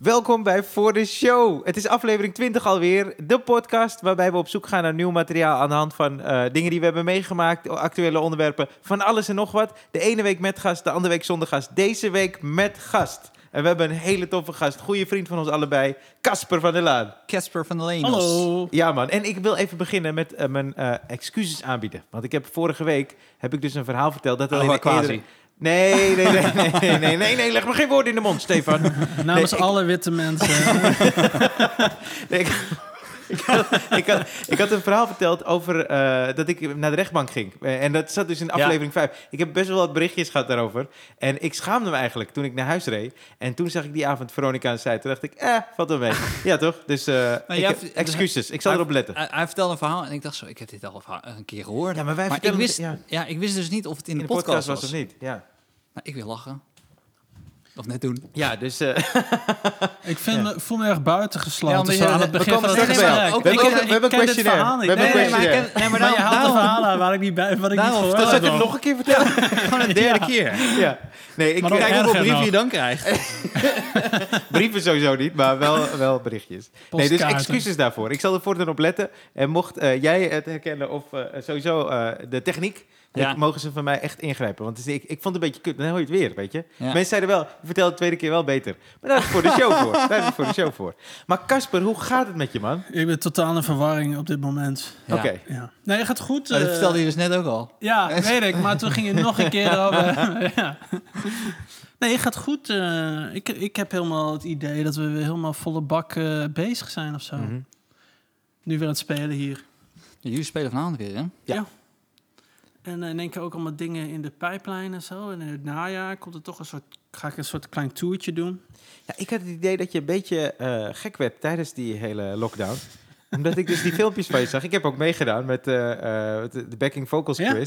Welkom bij Voor de Show. Het is aflevering 20 alweer, de podcast waarbij we op zoek gaan naar nieuw materiaal aan de hand van eh, dingen die we hebben meegemaakt, actuele onderwerpen, van alles en nog wat. De ene week met gast, de andere week zonder gast. Deze week met gast. En we hebben een hele toffe gast, goede vriend van ons allebei, Casper van der Laan. Casper van de Lenos. Hallo. Ja man, en ik wil even beginnen met eh, mijn eh, excuses aanbieden. Want ik heb vorige week, heb ik dus een verhaal verteld dat al in Over de eerdere- quasi. Nee, nee, nee, nee, nee, nee, nee, nee, leg me geen woorden in de mond, Stefan. Namens ik- alle witte mensen. Nee, ik, ik, had, ik, had, ik had een verhaal verteld over eh, dat ik naar de rechtbank ging. Eh, en dat zat dus in Ja. aflevering 5. Ik heb best wel wat berichtjes gehad daarover. En ik schaamde me eigenlijk toen ik naar huis reed. En toen zag ik die avond Veronica aan de zijde. Toen dacht ik, eh, valt wel mee. Ja, toch? Dus eh, ik heb- excuses. Ik zal hij- erop letten. Hij, hij vertelde een verhaal en ik dacht zo, ik heb dit al een keer gehoord. Ja, maar wij maar ik vertellen... wist, ja, ja. ik wist dus niet of het in, in de, podcast, was. of niet. Ja, Maar ik wil lachen. Of net doen. ja dus... eh, ik vind me, voel me erg buitengesloten. Ja, je- aan het we begin komen van het gesprek. We Ik- hebben we dit questionnaire. verhaal niet. We hebben Nee, een nee, maar questionnaire. nee, maar Maar je haalt een daarom- verhaal aan waar ik niet bij wat ik Daarom niet gehoord zal ik heb. het nog een keer vertellen? Gewoon een derde keer. ja. Nee, ik kijk hoeveel brieven je dan krijgt. Brieven sowieso niet, maar wel, wel berichtjes. Nee, dus excuses daarvoor. Ik zal er voortaan op letten. En mocht eh, jij het herkennen of eh, sowieso eh, de techniek, Ja. mogen ze van mij echt ingrijpen. Want ik, ik vond het een beetje kut. Dan hoor je het weer, weet je. Ja. Mensen zeiden wel, je vertelt het de tweede keer wel beter. Maar daar is het voor de show voor. Daar is het voor de show voor. Maar Casper, hoe gaat het met je, man? Ik ben totaal in verwarring op dit moment. Ja. Oké. Ja. Nee, het gaat goed. Maar dat eh, vertelde je dus net ook al. Ja, weet ik. Maar toen ging je nog een keer over. ja. Nee, het gaat goed. eh, ik, ik heb helemaal het idee dat we weer helemaal volle bak eh, bezig zijn of zo. Mhm. Nu weer aan het spelen hier. Jullie spelen vanavond weer, hè? Ja. En eh, in één keer ook allemaal dingen in de pijplijn en zo. En in het najaar komt er toch een soort, ga ik een soort klein toertje doen. Ja, ik had het idee dat je een beetje eh, gek werd tijdens die hele lockdown. Omdat ik dus die filmpjes van je zag. Ik heb ook meegedaan met eh, de backing vocals Ja?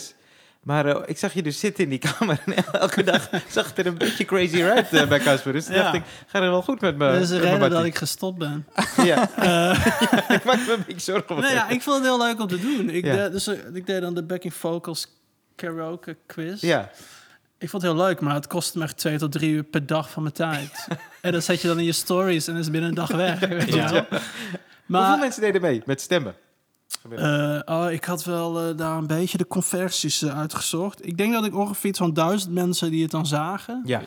Maar eh, ik zag je dus zitten in die kamer en elke dag zag het er een beetje crazy uit eh, bij Casper. Dus Ja. dacht ik, ga er wel goed met me. dat is de reden dat ik gestopt ben. Ja, Eh, ik maak me een beetje zorgen nee, ja, ik vond het heel leuk om te doen. Ik, deed, dus, ik deed dan de backing vocals karaoke quiz. Ja, Ik vond het heel leuk, maar het kostte me echt twee tot drie uur per dag van mijn tijd. en dat zet je dan in je stories en is binnen een dag weg. Weet je wel. Hoeveel Maar mensen deden mee met stemmen? Eh, oh, ik had wel eh, daar een beetje de conversies eh, uitgezocht. Ik denk dat ik ongeveer iets van duizend mensen die het dan zagen. Ja.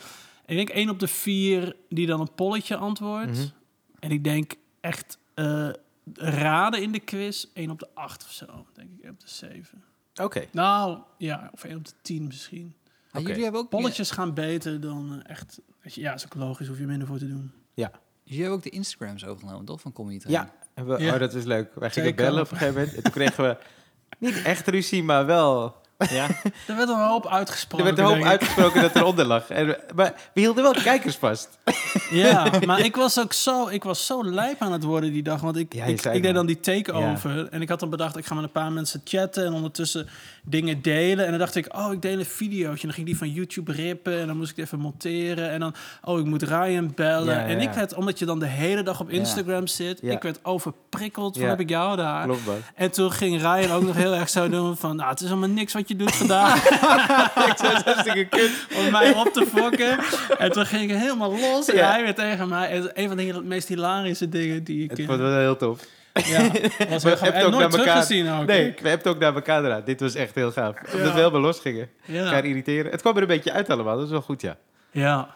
Ik denk één op de vier die dan een polletje antwoordt. Mhm. En ik denk echt eh, raden in de quiz, één op de acht of zo. Denk ik, één op de zeven. Oké. Nou, ja, of één op de tien misschien. Oké. jullie hebben ook Polletjes gaan beter dan echt... Ja, is ook logisch, hoef je minder voor te doen. Jullie hebben ook de Instagrams overgenomen, toch? Van Comedy Ja. En we, Ja. oh, dat is leuk. Wij gingen bellen op een gegeven moment. En toen kregen we niet echt ruzie, maar wel Ja. Er werd een hoop Er uitgesproken. werd een hoop uitgesproken dat eronder lag. En, maar we hielden wel de kijkers vast. Ja, maar ik was ook zo, ik was zo lijp aan het worden die dag. Want ik, Ja, ik, deed dan die take-over. En ik had dan bedacht, ik ga met een paar mensen chatten en ondertussen dingen delen. En dan dacht ik, oh, ik deel een videootje. En dan ging die van YouTube rippen. En dan moest ik het even monteren. En dan, oh, ik moet Ryan bellen. Ja, ja, en ik ja. werd, omdat je dan de hele dag op Ja. Instagram zit, Ja. ik werd overprikkeld van Ja. heb ik jou daar. Klopt. En toen ging Ryan ook nog heel erg zo doen van, nou, het is allemaal niks wat je doet vandaag. ik zei hartstikke kut. om mij op te fokken. En toen ging ik helemaal los. En hij weer tegen mij. En een van de meest hilarische dingen die ik... Het eh, wel heel tof. ja, was We hebben En ook nooit naar elkaar- ook. Nee, we hebben het ook naar elkaar gedaan. Dit was echt heel gaaf. Omdat Ja. we helemaal los gingen. Ja. Elkaar irriteren. Het kwam er een beetje uit allemaal. Dat is wel goed, ja. ja.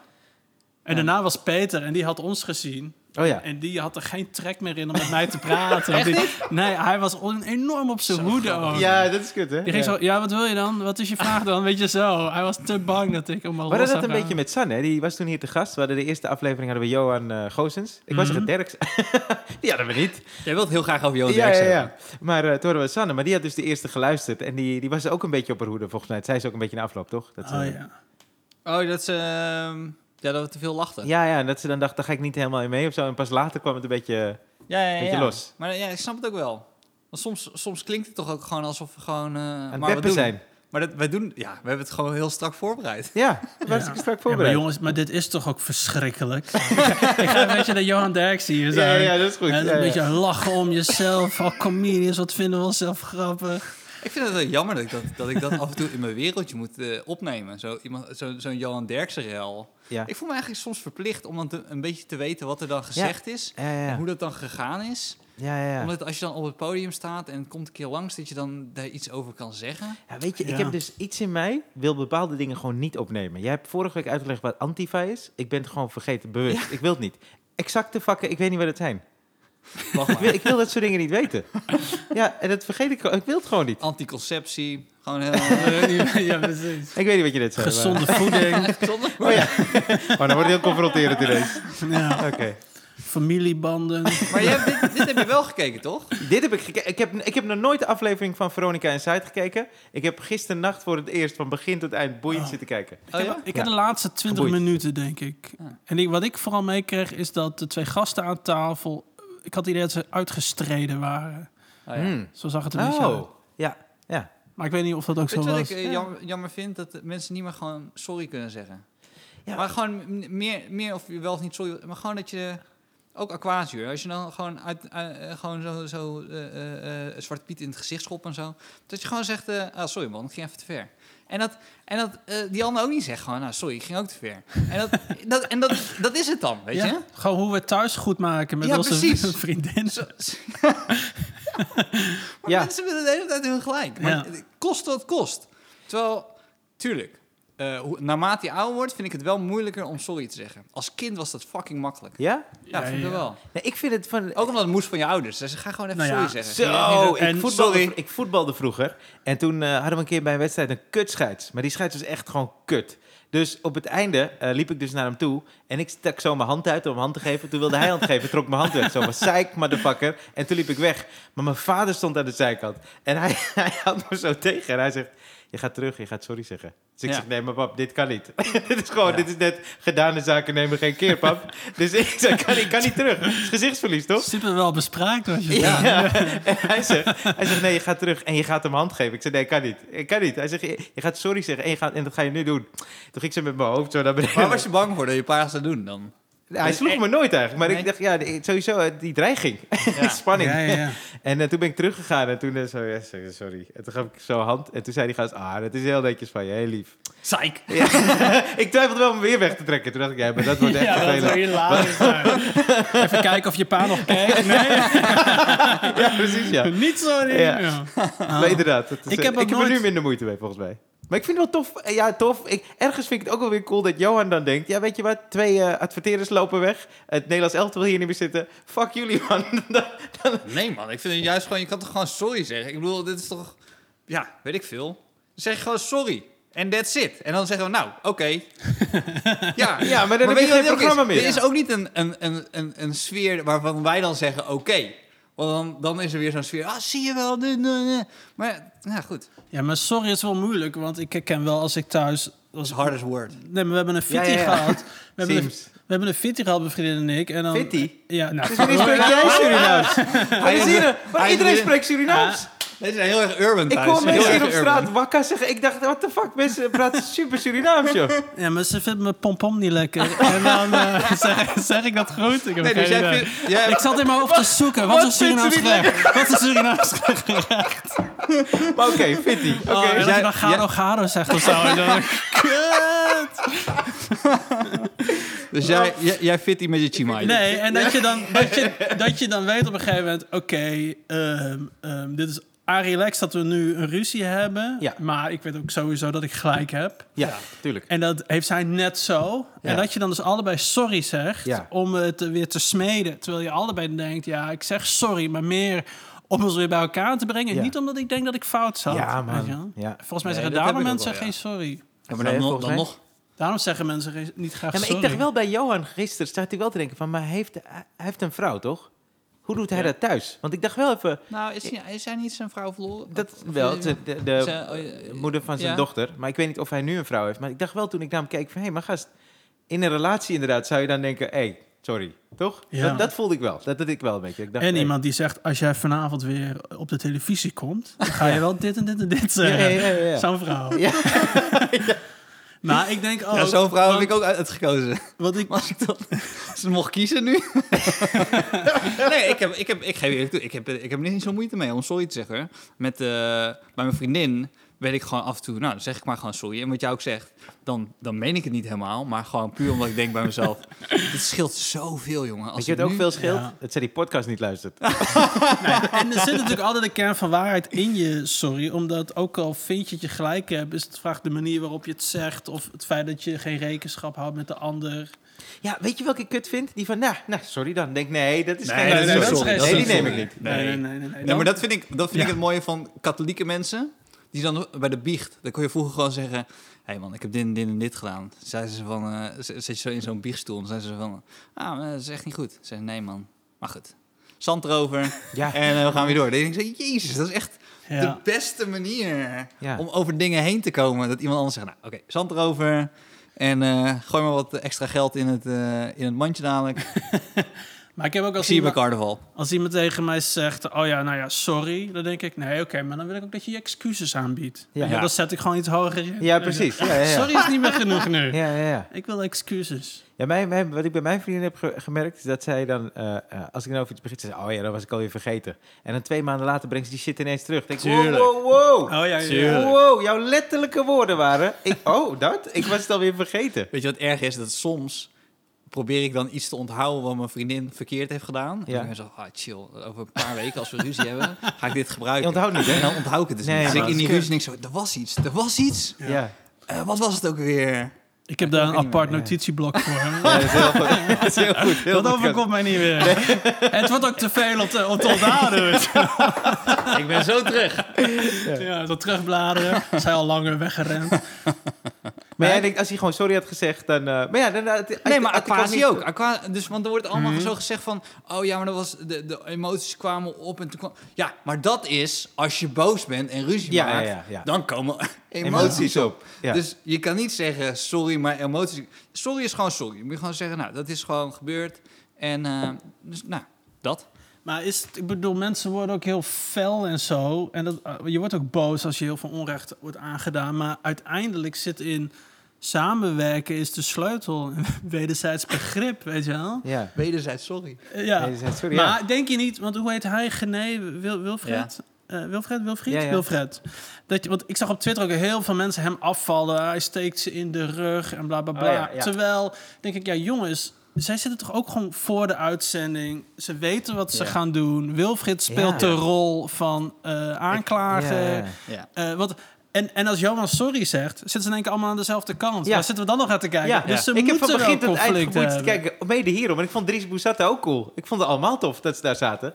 En daarna was Peter en die had ons gezien. Oh ja. En die had er geen trek meer in om met mij te praten. Nee, hij was enorm op zijn hoede ook. Ja, dat is kut, hè? Die ging Ja. zo, ja, wat wil je dan? Wat is je vraag dan? Weet je zo. Hij was te bang dat ik hem al We hadden dat een gaan. beetje met San, hè? Die was toen hier te gast. We hadden de eerste aflevering hadden we Johan eh Goosens. Ik was Mhm. zeggen Derks. die hadden we niet. Jij wilt heel graag over Johan ja, Derks ja, hebben. ja. Maar eh, toen hadden we Sanne. Maar die had dus de eerste geluisterd. En die, die was ook een beetje op haar hoede, volgens mij. Het zei ze ook een beetje in afloop, toch? Dat ze, Oh ja. Oh, dat ze... ja, dat we te veel lachten. Ja, ja, en dat ze dan dacht, daar ga ik niet helemaal in mee of zo. En pas later kwam het een beetje... ja, ja, ja, Beetje ja. los. Maar ja, ik snap het ook wel. Want soms, soms klinkt het toch ook gewoon alsof we gewoon... eh aan het maar we doen, zijn. Maar dat, wij doen... Ja, we hebben het gewoon heel strak voorbereid. Ja, dat was ik strak Ja, maar voorbereid. jongens, maar dit is toch ook verschrikkelijk? ik ga een beetje de Johan Derks hier Ja, zijn. ja, dat is goed. En Ja, een ja. beetje lachen om jezelf. Al comedians, wat vinden we onszelf grappig? Ik vind het wel jammer dat ik dat, dat, ik dat af en toe in mijn wereldje moet eh, opnemen. Zo, iemand, zo, zo'n Johan Derksen rel. Ja. Ik voel me eigenlijk soms verplicht om dan te- een beetje te weten wat er dan gezegd is. Ja, ja, en. Hoe dat dan gegaan is. ja, ja, ja. Omdat als je dan op het podium staat en het komt een keer langs, dat je dan daar iets over kan zeggen. Ja, weet je, ik heb dus iets in mij, wil bepaalde dingen gewoon niet opnemen. Jij hebt vorige week uitgelegd wat antifa is. Ik ben het gewoon vergeten, bewust. Ik wil het niet. Exacte vakken, ik weet niet wat het zijn. Wacht Ik maar. wil, ik wil dat soort dingen niet weten. Ja, en dat vergeet ik. Ik wil het gewoon niet. Anticonceptie. Gewoon heel... ja, precies. Ik weet niet wat je net zei. maar- Gezonde voeding. Zonder- Oh ja. Oh, dan wordt het heel confronterend ineens. Ja. Oké. Familiebanden. Maar je hebt, dit, dit heb je wel gekeken, toch? Dit heb ik gekeken. Ik heb, ik heb nog nooit de aflevering van Veronica en Zuid gekeken. Ik heb gisteren nacht voor het eerst van begin tot eind boeiend Oh. zitten kijken. Oh ja? Ik Ja. heb de laatste 20 Geboeid. minuten, denk ik. Ja. En ik, wat ik vooral meekreeg, is dat de twee gasten aan tafel... Ik had het idee dat ze uitgestreden waren. Oh, ja. Hmm. Zo zag het er beetje uit. Oh, ja. ja. Maar ik weet niet of dat ook Weet zo je wat was. ik eh, jammer, jammer vind? Dat mensen niet meer gewoon sorry kunnen zeggen. Ja. Maar gewoon meer, meer of je wel of niet sorry... Maar gewoon dat je... Ook aquatuur. Als je dan gewoon, uit, eh, eh, gewoon zo, zo eh, eh, eh, Zwarte Piet in het gezicht schopt en zo. Dat je gewoon zegt, eh, ah, sorry man, ik ging even te ver. En dat, en dat eh, die ander ook niet zegt gewoon, nou sorry, ik ging ook te ver. En dat, dat, en dat, dat is het dan, weet Ja, je? Gewoon hoe we het thuis goed maken met Ja, onze precies. vriendinnen. Zo, maar Ja. mensen willen de hele tijd heel gelijk. Maar kost wat kost. Terwijl, tuurlijk, eh, hoe, naarmate je ouder wordt, vind ik het wel moeilijker om sorry te zeggen. Als kind was dat fucking makkelijk. Ja? Ja, Ja, vind ik ja. wel. Nee, ik vind het van... Ook omdat het moest van je ouders. Dus ga gewoon even Nou ja, sorry zeggen. Zo, ik, voetbalde, sorry. ik voetbalde vroeger. En toen eh, hadden we een keer bij een wedstrijd een kutscheids. Maar die scheids was echt gewoon kut. Dus op het einde eh, liep ik dus naar hem toe. En ik stak zo mijn hand uit om hem hand te geven. Toen wilde hij hand geven, trok mijn hand weg. Zo van, psych, motherfucker. En toen liep ik weg. Maar mijn vader stond aan de zijkant. En hij, hij had me zo tegen. En hij zegt, je gaat terug, je gaat sorry zeggen. Dus ik Ja. zeg, nee, maar pap, dit kan niet. dit is gewoon, Ja. dit is net gedane zaken nemen geen keer, pap. dus ik zeg, kan, ik kan niet terug. Het is gezichtsverlies, toch? Super wel bespraakt was je. Ja. En hij zegt, hij zegt, nee, je gaat terug en je gaat hem hand geven. Ik zeg, nee, kan niet. Ik kan niet. Hij zegt, je, je gaat sorry zeggen en, je gaat, en dat ga je nu doen. Toen ging ik zo met mijn hoofd zo naar beneden. Waar was je bang voor dat je pa zou doen dan? Hij sloeg me nooit eigenlijk. Maar Nee. ik dacht, ja, die- sowieso eh, die dreiging. Ja. die spanning. Ja, ja, ja. En eh, toen ben ik teruggegaan en toen eh, zo, ja, sorry, sorry. En toen gaf ik zo hand en toen zei die gast, ah, dat is heel netjes van je, heel lief. Psych. Ja. ik twijfelde wel om hem weer weg te trekken. Toen dacht ik, ja, maar dat wordt echt vervelend. zijn. Even kijken of je pa nog kijkt. Nee, Ja, precies, ja. niet zo. niet. Ja. Maar inderdaad, is, Ik heb ook ik heb er nu minder moeite mee, volgens mij. Maar ik vind het wel tof. eh, Ja, tof. Ik, ergens vind ik het ook wel weer cool dat Johan dan denkt... Ja, weet je wat? Twee eh, adverteerders lopen weg. Het Nederlands elftal wil hier niet meer zitten. Fuck jullie, man. Dan- dan- Nee man, ik vind het juist gewoon, je kan toch gewoon sorry zeggen? Ik bedoel, dit is toch, ja, weet ik veel. Dan zeg je gewoon sorry. En that's it. En dan zeggen we, nou, oké. ja. ja, maar dan heb je geen programma is? meer. Er is ook niet een, een, een, een, een sfeer waarvan wij dan zeggen, oké. Want dan, dan is er weer zo'n sfeer, ah, zie je wel. nee, nee, nee. Maar, ja, goed. Ja, maar sorry is wel moeilijk, want ik herken wel als ik thuis... Is hardest word. nee, maar we hebben een fitty ja, ja. gehad. We hebben, een, we hebben een fitty gehad, mijn vriendin en ik. En dan, Fitty? Ja, nou, Dus wanneer spreek jij Surinaams? Iedereen spreekt Surinaams. Deze zijn heel erg urban Ik thuis. hoor Heel mensen hier op urban. straat wakka zeggen. Ik dacht, what the fuck? Mensen praten super Surinaams, joh. ja, maar ze vindt mijn pompom niet lekker. en dan eh, zeg, zeg ik dat goed? Ik heb Nee, dus jij idee. vindt... Jij, Ik zat in mijn hoofd te zoeken. Wat, wat is Surinaams gerecht? Wat is Surinaams gerecht? Maar oké, Fitty. Oké. Oh, en als jij- je dan garo garo zegt of zo. En dan, kut! dus jij, jij, jij fit die met je chimay. Nee, en dat je, dan, dat, je, dat je dan weet op een gegeven moment... Oké, ehm, ehm, dit is relax dat we nu een ruzie hebben. Ja. Maar ik weet ook sowieso dat ik gelijk heb. Ja, tuurlijk. En dat heeft zij net zo. Ja. En dat je dan dus allebei sorry zegt Ja. om het weer te smeden. Terwijl je allebei denkt, ja, ik zeg sorry, maar meer om ons weer bij elkaar te brengen. Ja. Niet omdat ik denk dat ik fout zat. Ja, weet je wel. man. Ja. Volgens mij Nee, zeggen daarom mensen geen sorry. Ja, maar dan, nog- dan. Daarom zeggen mensen niet graag Ja, maar sorry. ik dacht wel bij Johan gisteren, staat hij wel te denken van, maar hij heeft, hij heeft een vrouw, toch? Hoe doet hij Ja. dat thuis? Want ik dacht wel even, Nou, is, hij- is hij niet zijn vrouw verloren? dat Of- wel, de, de, de Zijn- oh, moeder van zijn ja. dochter. Maar ik weet niet of hij nu een vrouw heeft. Maar ik dacht wel toen ik naar hem keek van, hé, maar gast, in een relatie inderdaad zou je dan denken, hé, hey, sorry, toch? Ja. Dat, dat voelde ik wel. Dat had ik wel een beetje. Ik dacht, En hey. iemand die zegt, als jij vanavond weer op de televisie komt... dan ga je wel dit en dit en dit zeggen. Ja, ja, ja, ja. Zo'n vrouw. Maar ik denk ook... ja, zo'n vrouw heb want- ik ook uit- uitgekozen. Wat ik, Als ik dat ze mocht kiezen nu. nee, ik heb, ik heb, ik geef eerlijk toe, ik heb, ik heb er niet zo moeite mee om sorry te zeggen. Met, eh, bij mijn vriendin weet ik gewoon af en toe, nou, dan zeg ik maar gewoon sorry. En wat jij ook zegt, dan, dan meen ik het niet helemaal, maar gewoon puur omdat ik denk bij mezelf, dit scheelt zoveel, jongen. Als Weet je wat ook nu- veel scheelt? Ja. Dat zij die podcast niet luistert. Nee, en er zit natuurlijk altijd een kern van waarheid in je sorry. Omdat ook al vind je dat je gelijk hebt, is het vraag de manier waarop je het zegt. Of het feit dat je geen rekenschap houdt met de ander. Ja, weet je welke ik kut vind? Die van, nou, nou sorry dan. Denk, nee, dat is Nee, geen dat is sorry. geen sorry. Dat is Nee, die neem ik niet. Nee, nee, nee. nee, nee. Nee, maar dat vind ik, dat vind ik het mooie van katholieke mensen. Die dan bij de biecht, dan kon je vroeger gewoon zeggen... Hé hey man, ik heb dit en dit en dit gedaan. Zeiden ze van, z- zit je zo in zo'n biechtstoel en zeiden ze van... Ah, dat is echt niet goed. Ze zei, nee man, maar goed. Zand erover Ja, en eh, we gaan weer door. Dan denk ik zo, jezus, dat is echt de beste manier Ja. om over dingen heen te komen. Dat iemand anders zegt, nou oké, zand erover... En eh, gooi maar wat extra geld in het, in het mandje dadelijk. Maar ik heb ook Ik als zie je bij iemand, carnaval. als iemand tegen mij zegt: Oh ja, nou ja, sorry. Dan denk ik: Nee, oké, maar dan wil ik ook dat je je excuses aanbiedt. Ja. Ja. Dan zet ik gewoon iets hoger in. ja precies. Ja, ja, ja. Sorry is niet meer genoeg nu. Ja, ja, ja. Ik wil excuses. Ja, mijn, mijn- wat ik bij mijn vriendin heb ge- gemerkt, is dat zij dan, eh, eh, als ik dan over iets begin, ze zegt, oh ja, dat was ik alweer vergeten. En dan twee maanden later brengt ze die shit ineens terug. Dan denk ik, wow, Tuurlijk. wow, wow. Oh ja, ja. Tuurlijk. Wow, jouw letterlijke woorden waren, ik, oh, dat? Ik was het alweer vergeten. Weet je wat erg is? Dat soms probeer ik dan iets te onthouden wat mijn vriendin verkeerd heeft gedaan. En Ja. dan ben ik zo, ah, chill. Over een paar weken, als we ruzie hebben, ga ik dit Je gebruiken. onthoudt niet, hè? En dan onthoud ik het dus Nee, niet. Dus ik in die ruzie denk zo, er was iets, er was iets. Ja. Eh, wat was het ook weer? Ik heb daar een apart meer, ja. notitieblok voor. Ja, dat is heel goed. Dat is heel goed. Heel Dat goed. overkomt mij niet meer. Het wordt ook te veel om te, om te onthouden. Ik ben zo terug. Ja, zo terugbladeren. Zij al langer weggerend. Maar jij denkt, als hij gewoon sorry had gezegd, dan... eh, maar ja, dan... dan Nee, maar niet- ook. Aqua, dus, want er wordt allemaal Mhm. zo gezegd van... Oh ja, maar dat was, de, de emoties kwamen op en toen kwam... Ja, maar dat is als je boos bent en ruzie Ja, maakt. ja. Dan komen emoties, op. Dus je kan niet zeggen sorry, maar emoties... Sorry is gewoon sorry. Je moet gewoon zeggen, nou, dat is gewoon gebeurd. En eh, dus, nou, dat. Maar is het, ik bedoel, mensen worden ook heel fel en zo. En dat, eh, je wordt ook boos als je heel veel onrecht wordt aangedaan. Maar uiteindelijk zit in samenwerken is de sleutel. Wederzijds begrip, weet je wel? ja. Wederzijds sorry. Eh, Ja. Sorry, ja. maar denk je niet, want hoe heet hij? Gené Wil, Wilfred? Eh, Wilfred? Wilfried? Ja, ja. Wilfred. Dat, je- want ik zag op Twitter ook heel veel mensen hem afvallen. Hij steekt ze in de rug en bla bla bla. Oh, ja, ja. Terwijl, denk ik, ja jongens, zij zitten toch ook gewoon voor de uitzending. Ze weten wat ze Ja. gaan doen. Wilfried speelt Ja. de rol van eh, aanklager. Eh, wat, en, en als Johan sorry zegt, zitten ze in één keer allemaal aan dezelfde kant. Ja. Waar zitten we dan nog aan te kijken? Ja, Dus ze ik heb van moeten begin wel tot eind te kijken, mede hierom. En ik vond Dries Boussata ook cool. Ik vond het allemaal tof dat ze daar zaten.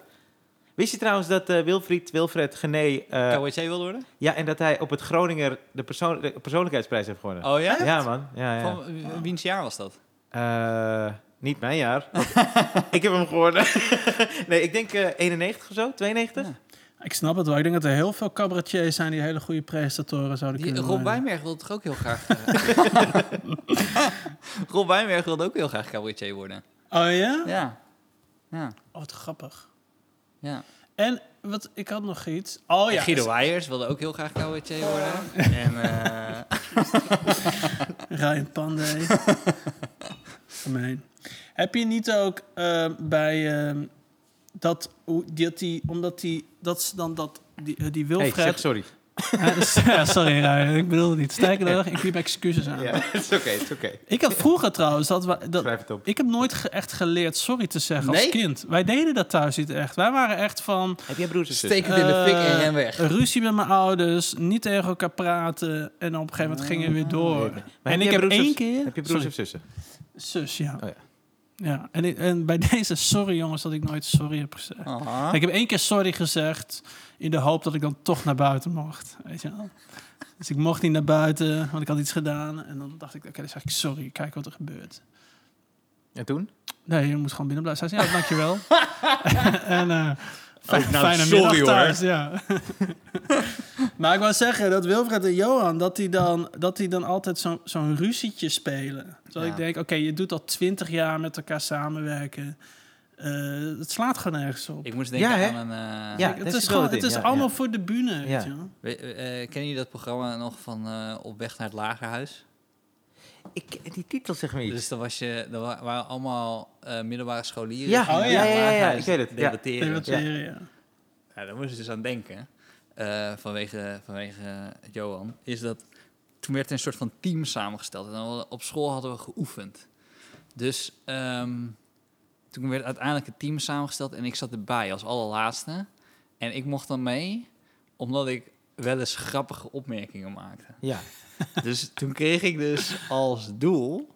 Wist je trouwens dat eh, Wilfried, Wilfred Gené... eh, Cabaretier wil worden? ja, en dat hij op het Groninger de, persoon, de persoonlijkheidsprijs heeft gewonnen? Oh ja? ja, man. Ja, ja. Van wie- wiens jaar was dat? Eh, niet mijn jaar. ik heb hem gewonnen. nee, ik denk eh 91 of zo, 92? Ja. Ik snap het wel. Ik denk dat er heel veel cabaretiers zijn die hele goede presentatoren zouden Die, kunnen Rob worden. Wijnberg wilde toch ook heel graag... eh, Rob Wijnberg wilde ook heel graag cabaretier worden. Oh ja? Ja. Ja. Oh, wat grappig. ja. En wat, ik had nog iets. Oh ja. Guido Weijers wilde ook heel graag cabaretier worden. En eh, Ryan Pandey. Heb je niet ook eh, bij ehm, dat, hoe- dat die, omdat die, dat ze dan dat, die, eh, die Hey, Wilfred... zeg sorry. Eh, ja, sorry Ryan, ik bedoel het niet. Sterker nog, ik bied excuses aan. Ja, het is oké, het is oké. Ik had vroeger trouwens, dat, we, dat, Schrijf het op. ik heb nooit ge- echt geleerd sorry te zeggen als kind. Wij deden dat thuis niet echt. Wij waren echt van... Heb jij broers en zussen? steek het in de fik en eh, ren weg. Ruzie met mijn ouders, niet tegen elkaar praten. En op een gegeven moment gingen we weer door. Maar en heb ik heb één keer... Heb je broers sorry, of zussen? Zus, ja. Oh ja. ja. En, ik- en bij deze sorry jongens dat ik nooit sorry heb gezegd. Aha. Ik heb één keer sorry gezegd in de hoop dat ik dan toch naar buiten mocht. Weet je wel? Dus ik mocht niet naar buiten, want ik had iets gedaan. En dan dacht ik, oké, dan zeg ik sorry, kijk wat er gebeurt. En toen? Nee, je moet gewoon binnen blijven. Zij zei, ja, dankjewel. en eh fijn- Oh, nou, fijne sorry, middag hoor. thuis, ja. maar ik wou zeggen dat Wilfred en Johan, dat die dan, dat die dan altijd zo'n zo'n ruzietje spelen. Terwijl Ja. ik denk, oké, je doet al twintig jaar met elkaar samenwerken. Eh, het slaat gewoon nergens op. Ik moest denken Ja, aan een... eh, Ja, het is, gewoon, het is ja, allemaal ja. voor de bühne, Ja. weet je wel. We- eh, kennen jullie dat programma nog van eh, Op weg naar het Lagerhuis? Ik, die titel zegt me iets. Dus dan was je, dan wa- waren allemaal eh, middelbare scholieren. Ja, oh ja, ja, ja, ja, Maaghuis ik weet het, ja. Debatteren. Debatteren, ja. Ja, daar moest ik dus aan denken. eh, vanwege, vanwege Johan. Is dat toen werd er een soort van team samengesteld. En dan op school hadden we geoefend. Dus ehm, toen werd uiteindelijk het team samengesteld. En ik zat erbij als allerlaatste. En ik mocht dan mee, omdat ik wel eens grappige opmerkingen maakte. Ja. Dus toen kreeg ik dus als doel...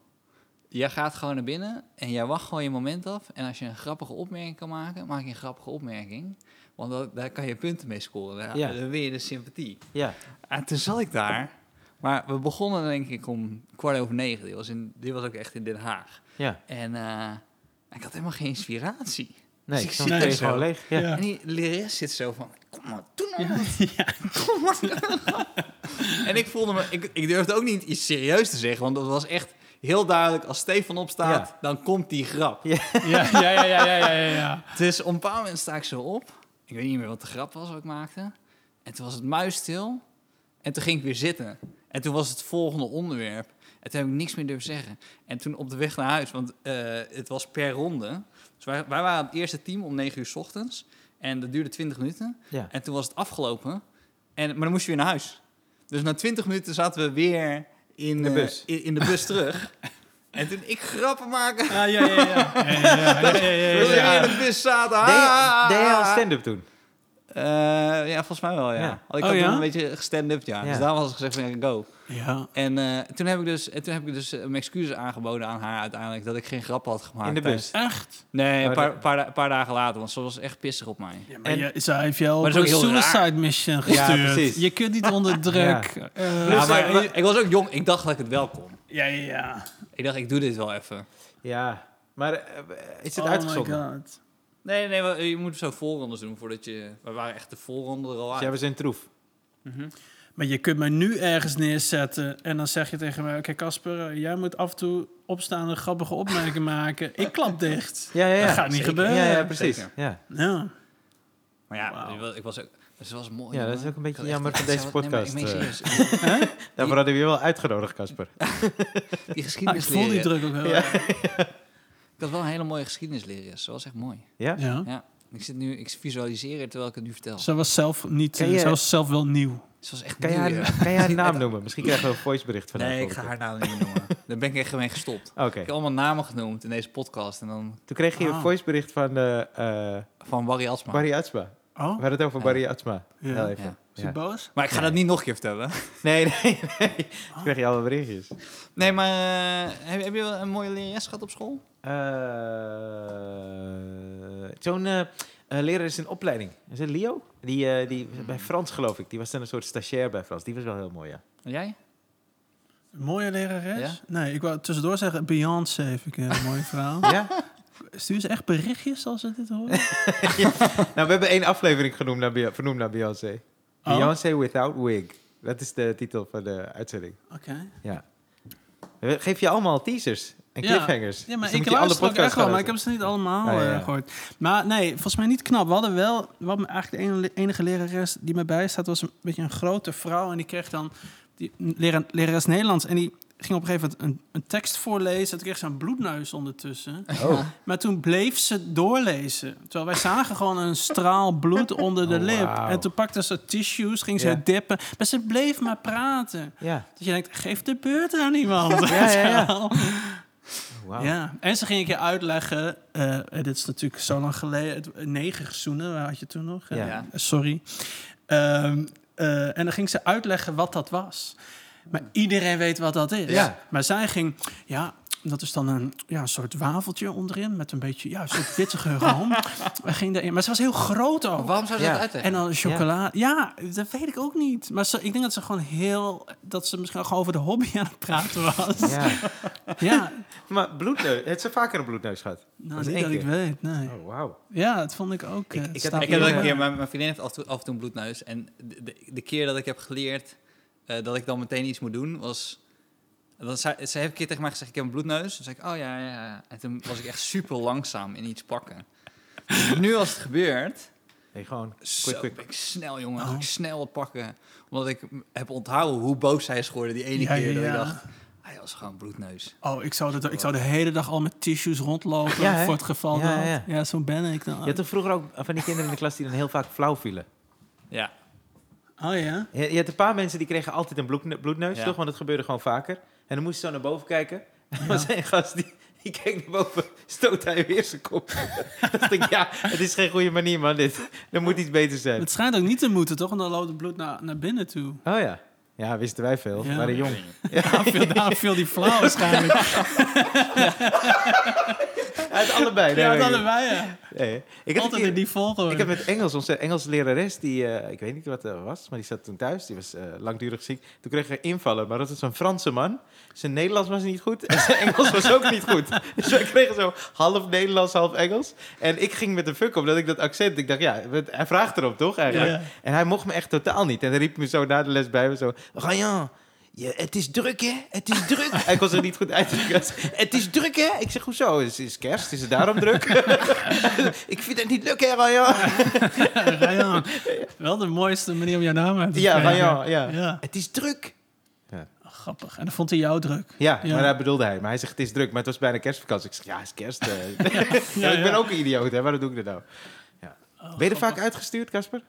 Jij gaat gewoon naar binnen en jij wacht gewoon je moment af. En als je een grappige opmerking kan maken, maak je een grappige opmerking. Want dat- daar kan je punten mee scoren. Daar, Ja. dan win je de sympathie. Ja. En toen zat ik daar. Maar we begonnen denk ik om kwart over negen. Dit was, in, dit was ook echt in Den Haag. Ja. En eh, ik had helemaal geen inspiratie. Nee, Dus ik het er is gewoon leeg. Ja. Ja. En die lerares zit zo van, kom maar, doe nou Ja, wat. ja. Kom maar. en ik voelde me, ik, ik durfde ook niet iets serieus te zeggen, want dat was echt heel duidelijk. Als Stefan opstaat, Ja. dan komt die grap. Ja, ja, ja, ja, ja, ja, ja. Dus op een bepaald moment sta ik zo op. Ik weet niet meer wat de grap was wat ik maakte. En toen was het muisstil. En toen ging ik weer zitten. En toen was het volgende onderwerp. En toen heb ik niks meer durven zeggen. En toen op de weg naar huis, want eh, het was per ronde. Dus wij, wij waren het eerste team om 9 uur 's ochtends. En dat duurde 20 minuten. Ja. En toen was het afgelopen. En, maar dan moest je weer naar huis. Dus na 20 minuten zaten we weer in de eh, bus. in, in de bus terug. En toen ik grappen maken. Ja, ja, ja, ja. Ja, ja, ja, ja, ja, We weer ja. in de bus zaten. Deed je- Ah! deed je al stand-up toen? Eh, ja, volgens mij wel, ja. Ja. Had ik Oh, had ja? toen een beetje stand-up, ja. Ja. Dus daarom was ik gezegd van, ja, go. Ja. En eh, toen heb ik dus, en toen heb ik dus eh, mijn excuses aangeboden aan haar uiteindelijk... dat ik geen grap had gemaakt. In de bus? tijdens- Echt? Nee, een Oh, paar, paar, da- paar dagen later, want ze was echt pissig op mij. Ja, maar En- je, zij heeft jou Maar op een suicide raar. mission Ja, gestuurd. precies. je kunt niet onder druk. Eh, Ja, ja, maar, maar ik was ook jong, ik dacht dat ik het wel kon. ja, ja. Ik dacht, ik doe dit wel even. Ja. Maar eh, is het Oh uitgezonden? my god. Nee, nee, maar je moet zo voorrondes doen voordat je... We waren echt de voorronde er al Dus uit. jij was in troef. Mhm. Maar je kunt mij nu ergens neerzetten en dan zeg je tegen mij... Oké, Casper, eh, jij moet af en toe opstaan en een grappige opmerking maken. Ik klap dicht. Ja, ja, ja. Dat gaat niet zeker. gebeuren. Ja, ja, precies. Zeker. Ja. Ja. Maar ja, ik was- ik was ook... Dus het was mooi. Ja, dat is ook een beetje Ik jammer van deze nee, maar podcast, ik meen eh. Daarvoor hadden we je wel uitgenodigd, Casper. Die Ah, ik geschiedenis voel die druk ook heel erg. Ik had wel een hele mooie geschiedenislerares. Ze was echt mooi. Ja? Ja. Ja. Ik zit nu, ik visualiseer het terwijl ik het nu vertel. Ze was zelf niet, je- ze was zelf wel nieuw. Ze was echt Kan je nieuw, haar, kan je haar naam noemen? Misschien krijgen we een voicebericht van haar. Nee, ik ga haar naam niet noemen. Daar ben ik echt mee gestopt. Oké. Ik heb allemaal namen genoemd in deze podcast. En dan Toen kreeg je een Ah. voicebericht van eh van Barry Asma. Barry Atsma. Oh, We hadden het over. Barry Atsma. Ja. Heel even. Ja. Is hij Ja. boos? Maar ik ga Nee. dat niet nog een keer vertellen. Nee, nee, nee. Toen kreeg je alle berichtjes. Nee, maar eh, heb, heb je wel een mooie lerares gehad op school? Eh, Zo'n eh, eh, leraar is in opleiding. Is het Leo? Die, eh, die bij Frans, geloof ik. Die was dan een soort stagiair bij Frans. Die was wel heel mooi, ja. En jij? Een mooie lerares? Ja? Nee, ik wou tussendoor zeggen, Beyoncé vind ik een mooie vrouw. Ja? Stuur ze echt berichtjes als ze dit horen? Nou, we hebben één aflevering genoemd naar, vernoemd naar Beyoncé. Oh. Beyoncé Without Wig. Dat is de titel van de uitzending. Oké. Ja. Geven je allemaal teasers en Ja. cliffhangers. Ja, maar Dus ik luister ook echt wel, maar ik heb ze niet allemaal ja, eh, ja. gehoord. Maar nee, volgens mij niet knap. We hadden wel, wat me eigenlijk de enige, lerares die me bijstaat, was een beetje een grote vrouw. En die kreeg dan, die lerares Nederlands, en die ging op een gegeven moment een, een tekst voorlezen. En toen kreeg ze een bloedneus ondertussen. Oh, Maar toen bleef ze doorlezen. Terwijl wij zagen gewoon een straal bloed onder de Oh, lip. En toen pakte ze tissues, ging ze het dippen. Maar ze bleef maar praten. ja. Dat je denkt, geef de beurt aan iemand. Ja, ja, ja. Wel. Oh. Ja, en ze ging een keer uitleggen, eh, eh, dit is natuurlijk zo lang geleden, het negerzoenen, waar had je toen nog? Eh, Ja. Ja. sorry. Ehm, eh, en dan ging ze uitleggen wat dat was. Maar iedereen weet wat dat is. Ja. Maar zij ging, ja, dat is dan een, ja, een soort wafeltje onderin met een beetje, ja, een soort room. We daarin, maar ze was heel groot ook. Waarom zou ze Ja. dat uitleggen? En dan chocola. Ja. dat weet ik ook niet. Maar ze, ik denk dat ze gewoon heel... Dat ze misschien gewoon over de hobby aan het praten was. Ja. Ja. Maar bloedneus, heeft ze vaker een bloedneus gehad? Nou, Dat niet ik keer. weet, nee. Oh, wauw. Ja, dat vond ik ook. Ik- eh, ik had- staat Ik heb dat een keer, eh, mijn, mijn vriendin heeft af en toe, af en toe een bloedneus. En de, de, de keer dat ik heb geleerd eh, dat ik dan meteen iets moet doen, was... Dan zei, ze heeft een keer tegen mij gezegd, ik heb een bloedneus. Dan zei ik, oh ja, ja, ja. En toen was ik echt super langzaam in iets pakken. Dus nu als het gebeurt, Nee, gewoon zo quick, quick. ik snel, jongen. Oh. Ik snel wat pakken. Omdat ik heb onthouden hoe boos zij is geworden die ene Ja, keer. ja, Dat ik dacht, Hij was gewoon bloedneus. Oh, ik zou, de, ik zou de hele dag al met tissues rondlopen Ja, voor het geval Ja, dat. ja. Ja, zo ben ik dan. Je had toch vroeger ook van die kinderen in de klas die dan heel vaak flauw vielen? Ja. Oh ja? Je, je had een paar mensen die kregen altijd een bloed, bloedneus, Ja. toch? Want dat gebeurde gewoon vaker. En dan moest je zo naar boven kijken. Er was een gast die, die keek naar boven, stoot hij weer zijn kop. dan dacht ik, ja, het is geen goede manier, man, dit. Er moet iets beter zijn. Het schijnt ook niet te moeten, toch? Want dan loopt het bloed naar, naar binnen toe. Oh ja. Ja, wisten wij veel. Ja. We waren jong. Daarom viel, daarom viel die flauw waarschijnlijk. Uit allebei. nee, Ja, ik. allebei, ja. Nee. Ik had Altijd keer- in die volgorde. Ik heb met Engels, onze Engelse lerares, die, eh, ik weet niet wat dat was, maar die zat toen thuis. Die was eh, langdurig ziek. Toen kreeg hij invallen, maar dat was een Franse man. Zijn Nederlands was niet goed en zijn Engels was ook niet goed. Dus wij kregen zo half Nederlands, half Engels. En ik ging met de fuck op, dat ik dat accent, ik dacht, ja, hij vraagt erop toch eigenlijk? Ja, ja. En hij mocht me echt totaal niet. En hij riep me zo na de les bij me zo, Ryan, je, het is druk, hè? Het is druk. Hij kon zich niet goed uitdrukken. Het is druk, hè? Ik zeg, hoezo? Het is kerst, is het daarom druk? ik vind het niet leuk, hè, Ryan? Rayan. Wel de mooiste manier om jouw naam uit te Ja, spreken. Ryan, ja. Ja. Het is druk. Oh, grappig. En dan vond hij jou druk. Ja, Ja. maar dat bedoelde hij. Maar hij zegt, het is druk. Maar het was bijna kerstvakantie. Ik zeg, ja, het is kerst. eh. Ja, ik ben ja. ook een idioot, hè? Waarom doe ik dat nou? Ja. Oh, ben je er grappig. vaak uitgestuurd, Casper?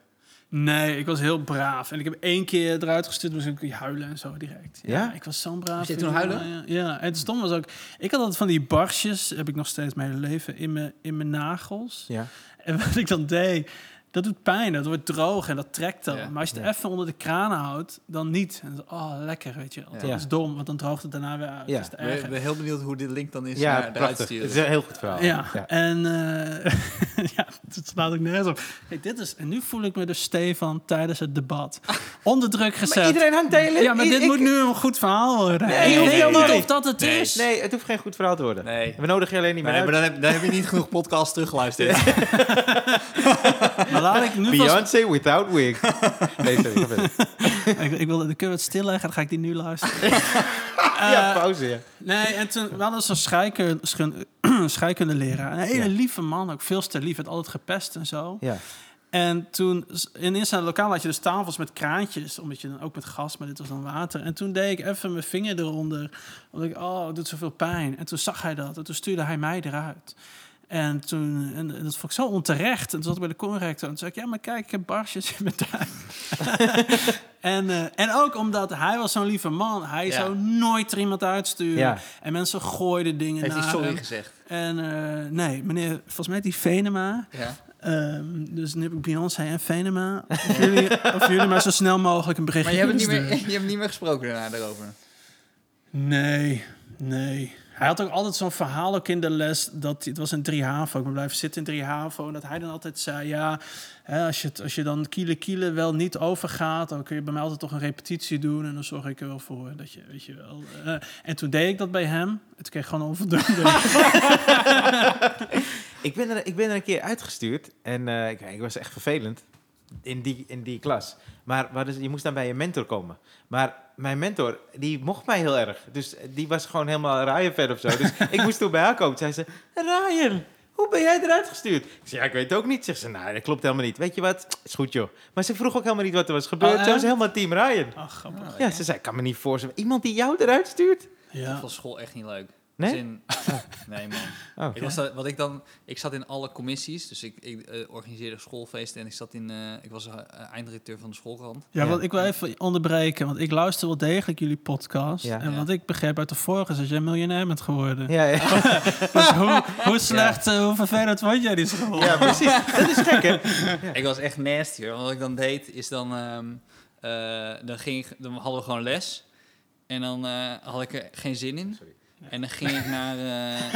Nee, ik was heel braaf. En ik heb één keer eruit gestuurd, moest ik huilen en zo direct. Ja, Ja? ik was zo'n braaf. Je toen huilen? Ja, ja. en het stom was ook... Ik had altijd van die barsjes, heb ik nog steeds mijn hele leven, in mijn, in mijn nagels. Ja. En wat ik dan deed, dat doet pijn. Dat wordt droog en dat trekt dan. Ja. Maar als je het Ja. even onder de kraan houdt, dan niet. En dan, oh, lekker, weet je. Ja. Dat is dom, want dan droogt het daarna weer uit. Ja. Dat is Ik ben, heel benieuwd hoe dit link dan is Ja, naar de uitsturen. Het is een heel goed verhaal. Ja, Ja. en eh, ja, het slaat ook nergens op. Kijk, dit is, en nu voel ik me dus Stefan tijdens het debat onder druk gezet. Maar iedereen hangt de hele... ja, maar dit ik- moet nu een goed verhaal worden. Nee, ik nee, niet of dat het Nee. is. Nee, het hoeft geen goed verhaal te worden. Nee. We nodigen je alleen niet meer Nee, uit. maar dan heb, dan heb je niet genoeg podcasts teruggeluisterd. Maar laat ik nu vast... Beyoncé without wig. nee, sorry. Ik, ik wil, dan kunnen we het stilleggen, dan ga ik die nu luisteren. ja, pauze, ja. Nee, en toen we hadden zo'n scheikunde, schun- scheikundeleraar. Een hele Ja. lieve man, ook veel te lief. Het altijd gepest en zo. Ja. En toen, in eerste lokaal had je dus tafels met kraantjes, omdat je dan ook met gas, maar dit was dan water. En toen deed ik even mijn vinger eronder, omdat ik, oh, het doet zoveel pijn. En toen zag hij dat en toen stuurde hij mij eruit. En toen, en, en dat vond ik zo onterecht. En toen zat ik bij de corrector en toen zei ik, ja, maar kijk, ik heb barsjes in mijn tuin. en, eh, en ook omdat hij was zo'n lieve man. Hij Ja. zou nooit er iemand uitsturen. Ja. En mensen gooiden dingen Heeft hij naar sorry hem. gezegd? En eh, nee, meneer, volgens mij die Venema. Ja. Ehm, dus nu heb ik Beyoncé en Venema. Of jullie, of jullie maar zo snel mogelijk een berichtje Maar je hebt, niet meer, je hebt niet meer gesproken daarna daarover. Nee, nee. Hij had ook altijd zo'n verhaal ook in de les. Dat, het was een 3 HAVO. Ik ben blijven zitten in 3 HAVO. En dat hij dan altijd zei... Ja, hè, als, je als je dan kiele kiele wel niet overgaat... dan kun je bij mij altijd toch een repetitie doen. En dan zorg ik er wel voor dat je... Weet je wel, eh, en toen deed ik dat bij hem. Het kreeg gewoon onvoldoende. Ik ben, er, ik ben er een keer uitgestuurd en eh, ik, ik was echt vervelend in die, in die klas. Maar, maar dus, je moest dan bij je mentor komen. Maar mijn mentor, die mocht mij heel erg. Dus die was gewoon helemaal Ryan-fan of zo. Dus ik moest toen bij haar komen. Zei ze, Ryan, hoe ben jij eruit gestuurd? Ik zei, ja, ik weet het ook niet. Zegt ze, nou, dat klopt helemaal niet. Weet je wat? Is goed, joh. Maar ze vroeg ook helemaal niet wat er was gebeurd. Oh, ze was echt? helemaal team Ryan. Ach, grappig. Ja, ze zei, ik kan me niet voorstellen. Iemand die jou eruit stuurt? Ik Ja. vond school echt niet leuk. Nee? In- nee, man. Oh, Ik, was dat, wat ik, dan, ik zat in alle commissies, dus ik, ik eh, organiseerde schoolfeesten en ik, zat in, eh, ik was eh, eindredacteur van de schoolkrant. Ja, Ja. want ik wil even onderbreken, want ik luister wel degelijk jullie podcast. Ja. En Ja. wat ik begreep uit de vorige is dat jij miljonair bent geworden. ja, ja. Dus hoe, hoe slecht, hoe vervelend vond jij die school? ja, precies. Dat is gek, hè? Ik was echt nasty hoor. Wat ik dan deed is dan, ehm, eh, dan, ging dan hadden we gewoon les en dan eh, had ik er geen zin in. En dan ging ik naar... eh,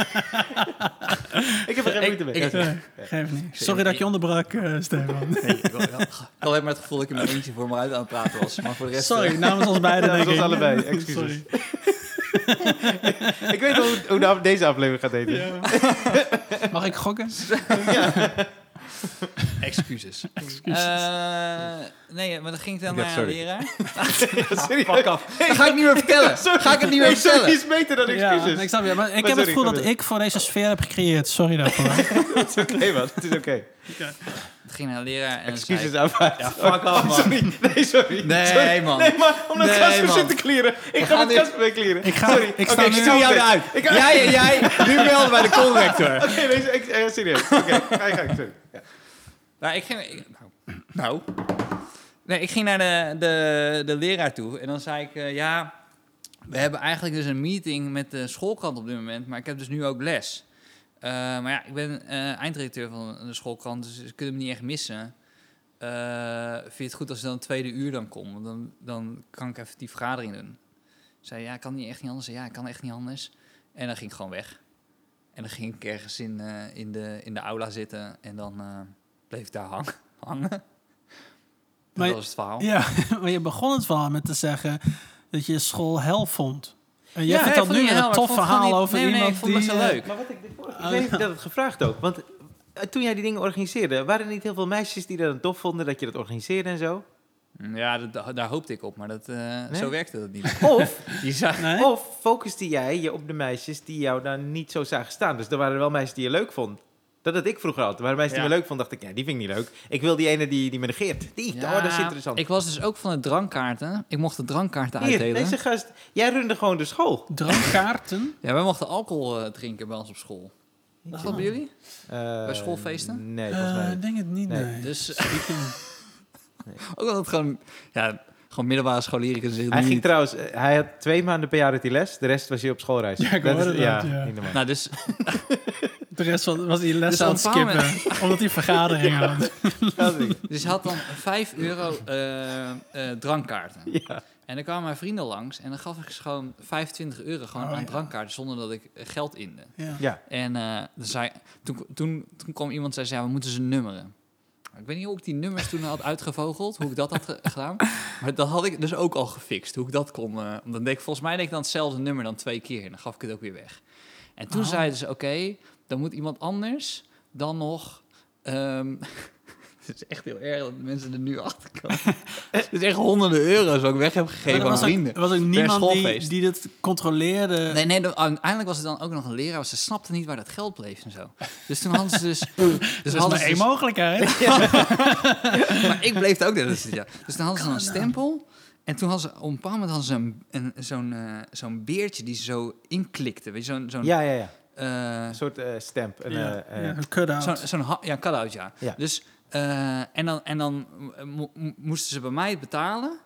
Ik heb er geen Ik- moeite mee. ik- Ja, geef niet. Sorry dat ik je onderbrak, eh Stefan. nee, ik, had- ik alleen maar het gevoel dat ik in mijn eentje voor me uit aan het praten was. Maar voor de rest... Sorry, eh, namens ons beiden. Namens ons ik. allebei, excuses. Sorry. Ik weet hoe, hoe af- deze aflevering gaat eten. Mag ik gokken? Excuses. Excuses. Eh, nee, maar dan ging ik dan naar een sorry. leraar. Serieus? Fuck af. Dat ga ik niet meer vertellen. Sorry. Ga ik het niet meer Nee, sorry vertellen. is beter dan Ja, excuses. ik snap je. Maar ik Maar heb het gevoel dat ik voor deze sfeer heb gecreëerd. Sorry daarvoor. Het is oké, man. Het is oké. Ik ging naar een leraar en Excuses zei aanvaard. Ja, fuck off, man. Sorry. Nee, sorry. Nee, Sorry. man. Nee, maar om dat Nee, Casper zit te clearen. Ik ga met Casper mee clearen. Ik ga- Sorry. ik sta ik nu- stuur jou eruit. Ik ga- Jij en jij, nu melden bij de conrector. Oké, nee, ik, eh, serieus. Oké, ga je gang. Sorry. Ja. Nou, ik ging... ik- nou, nou. Nee, ik ging naar de, de, de leraar toe en dan zei ik... eh, ja, we hebben eigenlijk dus een meeting met de schoolkrant op dit moment... maar ik heb dus nu ook les. Eh, maar ja, ik ben einddirecteur van de schoolkrant... dus ze kunnen me niet echt missen. Eh, vind je het goed als ik dan een tweede uur dan kom? Want dan, dan kan ik even die vergadering doen. Ik zei, ja, ik kan niet echt niet anders. Ja, ik kan echt niet anders. En dan ging ik gewoon weg. En dan ging ik ergens in, in, de, in de aula zitten en dan bleef ik daar hang, hangen. Dat Maar- was het verhaal. Ja, maar je begon het verhaal met te zeggen dat je school hel vond. En jij Ja, vertelt nu een tof verhaal over niet- nee, nee, iemand ik vond het die... zo eh, leuk. Maar wat ik. Oh, Ik weet dat het gevraagd ook. Want eh, toen jij die dingen organiseerde, waren er niet heel veel meisjes die dat dan tof vonden dat je dat organiseerde en zo? Ja, dat, daar hoopte ik op, maar dat, eh, Nee? zo werkte dat niet. Of, Die zag, Nee? of focuste jij je op de meisjes die jou dan niet zo zagen staan? Dus er waren wel meisjes die je leuk vond. Dat had ik vroeger altijd. Waren meisjes die Ja. me leuk vonden, dacht ik, ja, die vind ik niet leuk. Ik wil die ene die, die me negeert. Die, oh, dat is interessant. Ik was dus ook van de drankkaarten. Ik mocht de drankkaarten Hier, uitdelen. deze gast, jij runde gewoon de school. Drankkaarten? Ja, wij mochten alcohol eh, drinken bij ons op school. Was dat bij jullie? Eh, schoolfeesten? Nee, volgens mij Eh, niet. Ik denk het niet, Nee. nee. Dus ook dat het gewoon, ja, gewoon middelbare scholieren zich Hij ging niet... trouwens, hij had twee maanden per jaar had hij les, de rest was hij op schoolreis. Ja, ik Dat is- dat, ja. Nou, dus De rest was, was die les Dus aan op het skippen. Omdat hij vergadering had. Dat is- Dus hij had dan 5 euro eh, eh, drankkaarten. ja. En dan kwamen mijn vrienden langs en dan gaf ik ze gewoon 25 euro gewoon Oh, aan ja. drankkaarten zonder dat ik geld inde. Ja. ja. En eh, dan zei, toen, toen, toen kwam iemand en zei, ja, we moeten ze nummeren. Ik weet niet hoe ik die nummers toen had uitgevogeld, hoe ik dat had ge- gedaan. Maar dat had ik dus ook al gefixt, hoe ik dat kon. want dan deed ik, volgens mij deed ik dan hetzelfde nummer dan twee keer en dan gaf ik het ook weer weg. En toen Oh. zeiden ze, oké, dan moet iemand anders dan nog... ehm, het is echt heel erg dat mensen er nu achter komen. het is echt honderden euro's wat ik weg heb gegeven aan vrienden. er was ook niemand die, schoolfeest. die dit controleerde. Nee, nee, dan- uiteindelijk was er dan ook nog een leraar. Ze snapte niet waar dat geld bleef en zo. Dus toen hadden ze dus... dus dat is hadden maar ze één dus- mogelijkheid. maar ik bleef het ook. Dus, ja. dus dan hadden ze een stempel. En toen hadden ze, op een bepaald moment hadden ze een, een, zo'n, eh, zo'n beertje die ze zo inklikte. Weet je, zo'n... zo'n ja, ja, ja. eh, Een soort eh, stamp. Een, Ja, eh, eh, ja, een cut-out. zo'n, zo'n ha- ja, cut-out, ja. Ja. Dus, eh, en dan, en dan mo- mo- moesten ze bij mij betalen.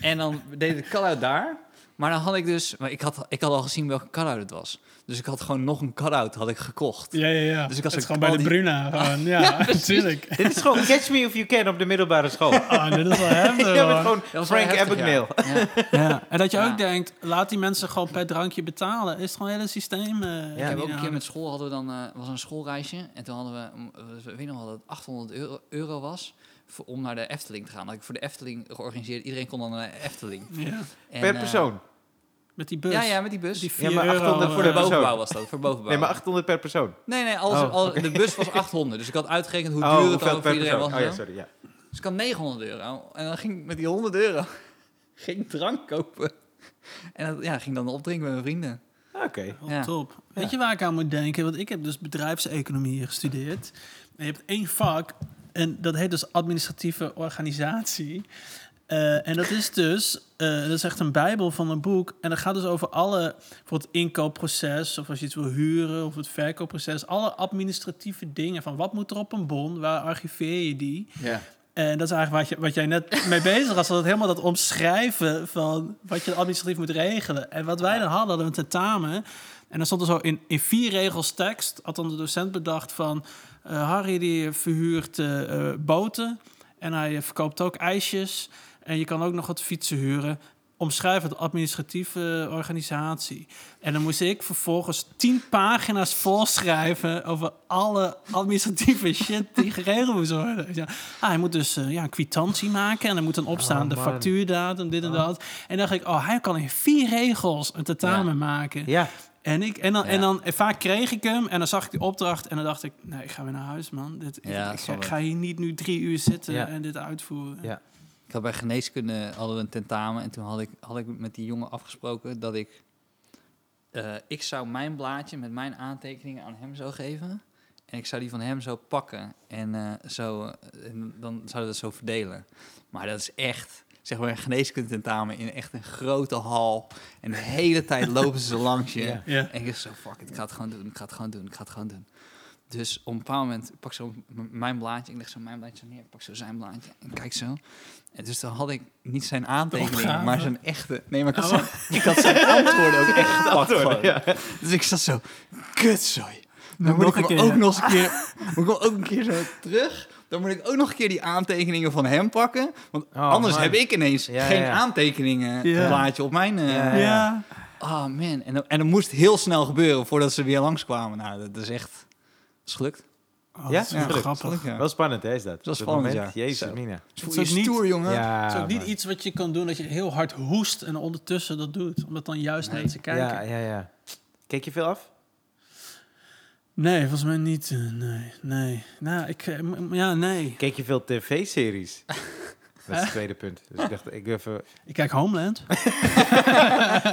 En dan deed de cut-out daar. Maar dan had ik dus... Maar ik had, ik had al gezien welke cut-out het was. Dus ik had gewoon nog een cut-out had ik gekocht. Ja, ja, ja. Dus ik was het is ook gewoon bij de die- Bruna. Gewoon. Ja, natuurlijk. Dit is gewoon Catch Me If You Can op de middelbare school. Oh, dit is wel heftig. Je bent hoor. gewoon Dat was wel Frank ja. Abagnale. Ja. Ja. En dat je Ja. ook denkt, laat die mensen gewoon per drankje betalen. Is het gewoon een hele systeem. eh, Ja, Ik heb ook een keer met school hadden we dan eh, was een schoolreisje en toen hadden we, mm, eh, ik weet nog wel dat het 800 euro, euro was voor, om naar de Efteling te gaan. Dat had ik voor de Efteling georganiseerd. Iedereen kon dan naar de Efteling. Ja. En, Per persoon. Met die bus. Ja, ja, met die bus. Die Ja, 4 maar euro. 800 voor voor de bovenbouw was dat, voor bovenbouw. Nee, maar 800 per persoon. Nee, nee, alles, Oh, de bus was 800. Dus ik had uitgerekend hoe Oh, duur het dan voor iedereen persoon? was. Oh ja, sorry. Ja. Dus ik had 900 euro. En dan ging ik met die 100 euro ging drank kopen. En dat ja, ging dan opdrinken met mijn vrienden. Oké. Oh, Ja. top. Weet Ja. je waar ik aan moet denken? Want ik heb dus bedrijfseconomie gestudeerd. En je hebt één vak en dat heet dus administratieve organisatie. Eh, en dat is dus, eh, dat is echt een bijbel van een boek. En dat gaat dus over alle, voor het inkoopproces, of als je iets wil huren, of het verkoopproces. Alle administratieve dingen van wat moet er op een bon, waar archiveer je die? Ja. En dat is eigenlijk wat, je, wat jij net mee bezig was. Dat helemaal dat omschrijven van wat je administratief moet regelen. En wat wij dan hadden, hadden we een tentamen. En dan stond er zo in, in vier regels tekst. Had dan de docent bedacht van... eh, Harry die verhuurt boten. En hij verkoopt ook ijsjes. En je kan ook nog wat fietsen huren. Omschrijf het administratieve organisatie. En dan moest ik vervolgens tien pagina's volschrijven over alle administratieve shit die geregeld moest worden. Ja. Ah, hij moet dus eh, ja, een kwitantie maken en er moet dan opstaan Oh, de factuurdatum, dit en Oh. dat. En dan dacht ik, oh, hij kan in vier regels een tentamen Ja. maken. Ja. En, ik, en, dan, Ja. en dan en vaak kreeg ik hem en dan zag ik die opdracht en dan dacht ik, nee, ik ga weer naar huis, man. Dit, ik- Ja, ik, ga, snap ik ik. ga hier niet nu drie uur zitten Ja. en dit uitvoeren. Ja. Ik had bij geneeskunde hadden we een tentamen en toen had ik, had ik met die jongen afgesproken dat ik... eh, ik zou mijn blaadje met mijn aantekeningen aan hem zou geven. En ik zou die van hem zo pakken en, eh, zo, eh, en dan zouden we dat zo verdelen. Maar dat is echt, zeg maar, een geneeskunde tentamen in echt een grote hal. En de hele tijd lopen ze langs je. Ja. Ja. En ik dacht zo, fuck it, ik ga het gewoon doen, ik ga het gewoon doen, ik ga het gewoon doen. Dus op een bepaald moment pak zo mijn blaadje, ik leg zo mijn blaadje neer, pak zo zijn blaadje en kijk zo. En dus dan had ik niet zijn aantekeningen, maar zijn echte... Nee, maar ik had, Oh. zijn, ik had zijn antwoorden ook echt gepakt ja. Dus ik zat zo, kutzooi. Dan Nog moet ik hem keer. ook nog eens een keer, moet ik hem ook een keer zo terug. Dan moet ik ook nog een keer die aantekeningen van hem pakken. Want Oh, anders man. heb ik ineens Ja, geen aantekeningen Ja. blaadje op mijn... eh, Ja. Oh man, en, dan- en dat moest heel snel gebeuren voordat ze weer langskwamen. Nou, dat is echt... Is gelukt. Oh, Ja? dat is wel Gelukt. grappig. Gelukt, ja. Wel spannend, hè, is dat? Dat is spannend, moment, ja. Jezus, Zo. Mina. Is je ook niet- stoer, jongen. Ja, Het is ook niet iets wat je kan doen dat je heel hard hoest en ondertussen dat doet. Omdat dan juist Nee. mensen kijken. Ja, ja, ja. Keek je veel af? Nee, volgens mij niet. eh, nee, nee. Nou, ik... eh, Ja, nee. Keek je veel tv-series? Dat is het tweede punt. Dus ik dacht, ik even... Ik kijk Homeland.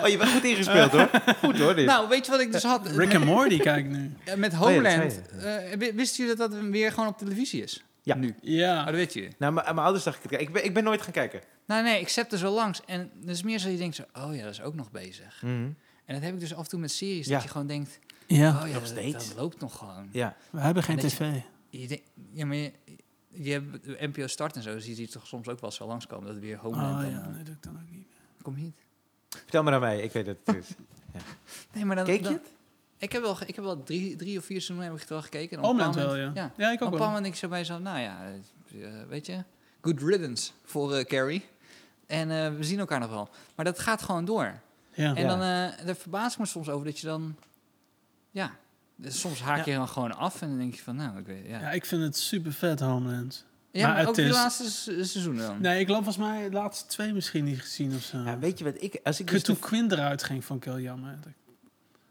Oh, je bent goed ingespeeld, hoor. Goed, hoor, dit. Nou, weet je wat ik dus had? Rick and Morty kijk ik nu. Eh, Met Oh Homeland. eh, wi- wisten jullie dat dat weer gewoon op televisie is? Ja. Nu. Ja. Oh, dat weet je. Nou, maar- mijn ouders zag ik. Ik ben, ik ben nooit gaan kijken. Nou nee, ik zet er zo langs. En dat is meer zo je denkt zo, oh ja, dat is ook nog bezig. Mhm. En dat heb ik dus af en toe met series. Ja. Dat je gewoon denkt, Ja. oh ja, dat, loopt nog gewoon. Ja. We hebben geen tv. Je denkt, ja, maar je, je hebt de NPO Start en zo, zie je die toch soms ook wel zo langskomen. Dat het weer Homeland Oh en, ja, nee, doe ik dan ook niet. Kom je niet? Vertel maar aan mij, ik weet dat het is. Nee, maar dan... Keek je dan- het? Ik heb wel, ik heb wel drie, drie of vier seizoenen heb ik het wel gekeken. En op een Homeland bepaald wel, ja. Ja, ik Op ook een wel. bepaald moment denk ik zo bij zo, nou ja, eh, eh, weet je, good riddance voor eh, Carrie. En eh, we zien elkaar nog wel. Maar dat gaat gewoon door. Ja. En Ja. dan, eh daar verbaas ik me soms over dat je dan, ja, dus soms haak je dan gewoon af en dan denk je van, nou, ik weet, ja. Ja, Ja, ik vind het super vet, Homeland. maar, maar het ook de is- laatste se- seizoenen dan. Nee, ik geloof volgens mij de laatste twee misschien niet gezien of zo. Ja, weet je wat ik... Als ik Ik dus toen de- Quinn eruit ging, jammer.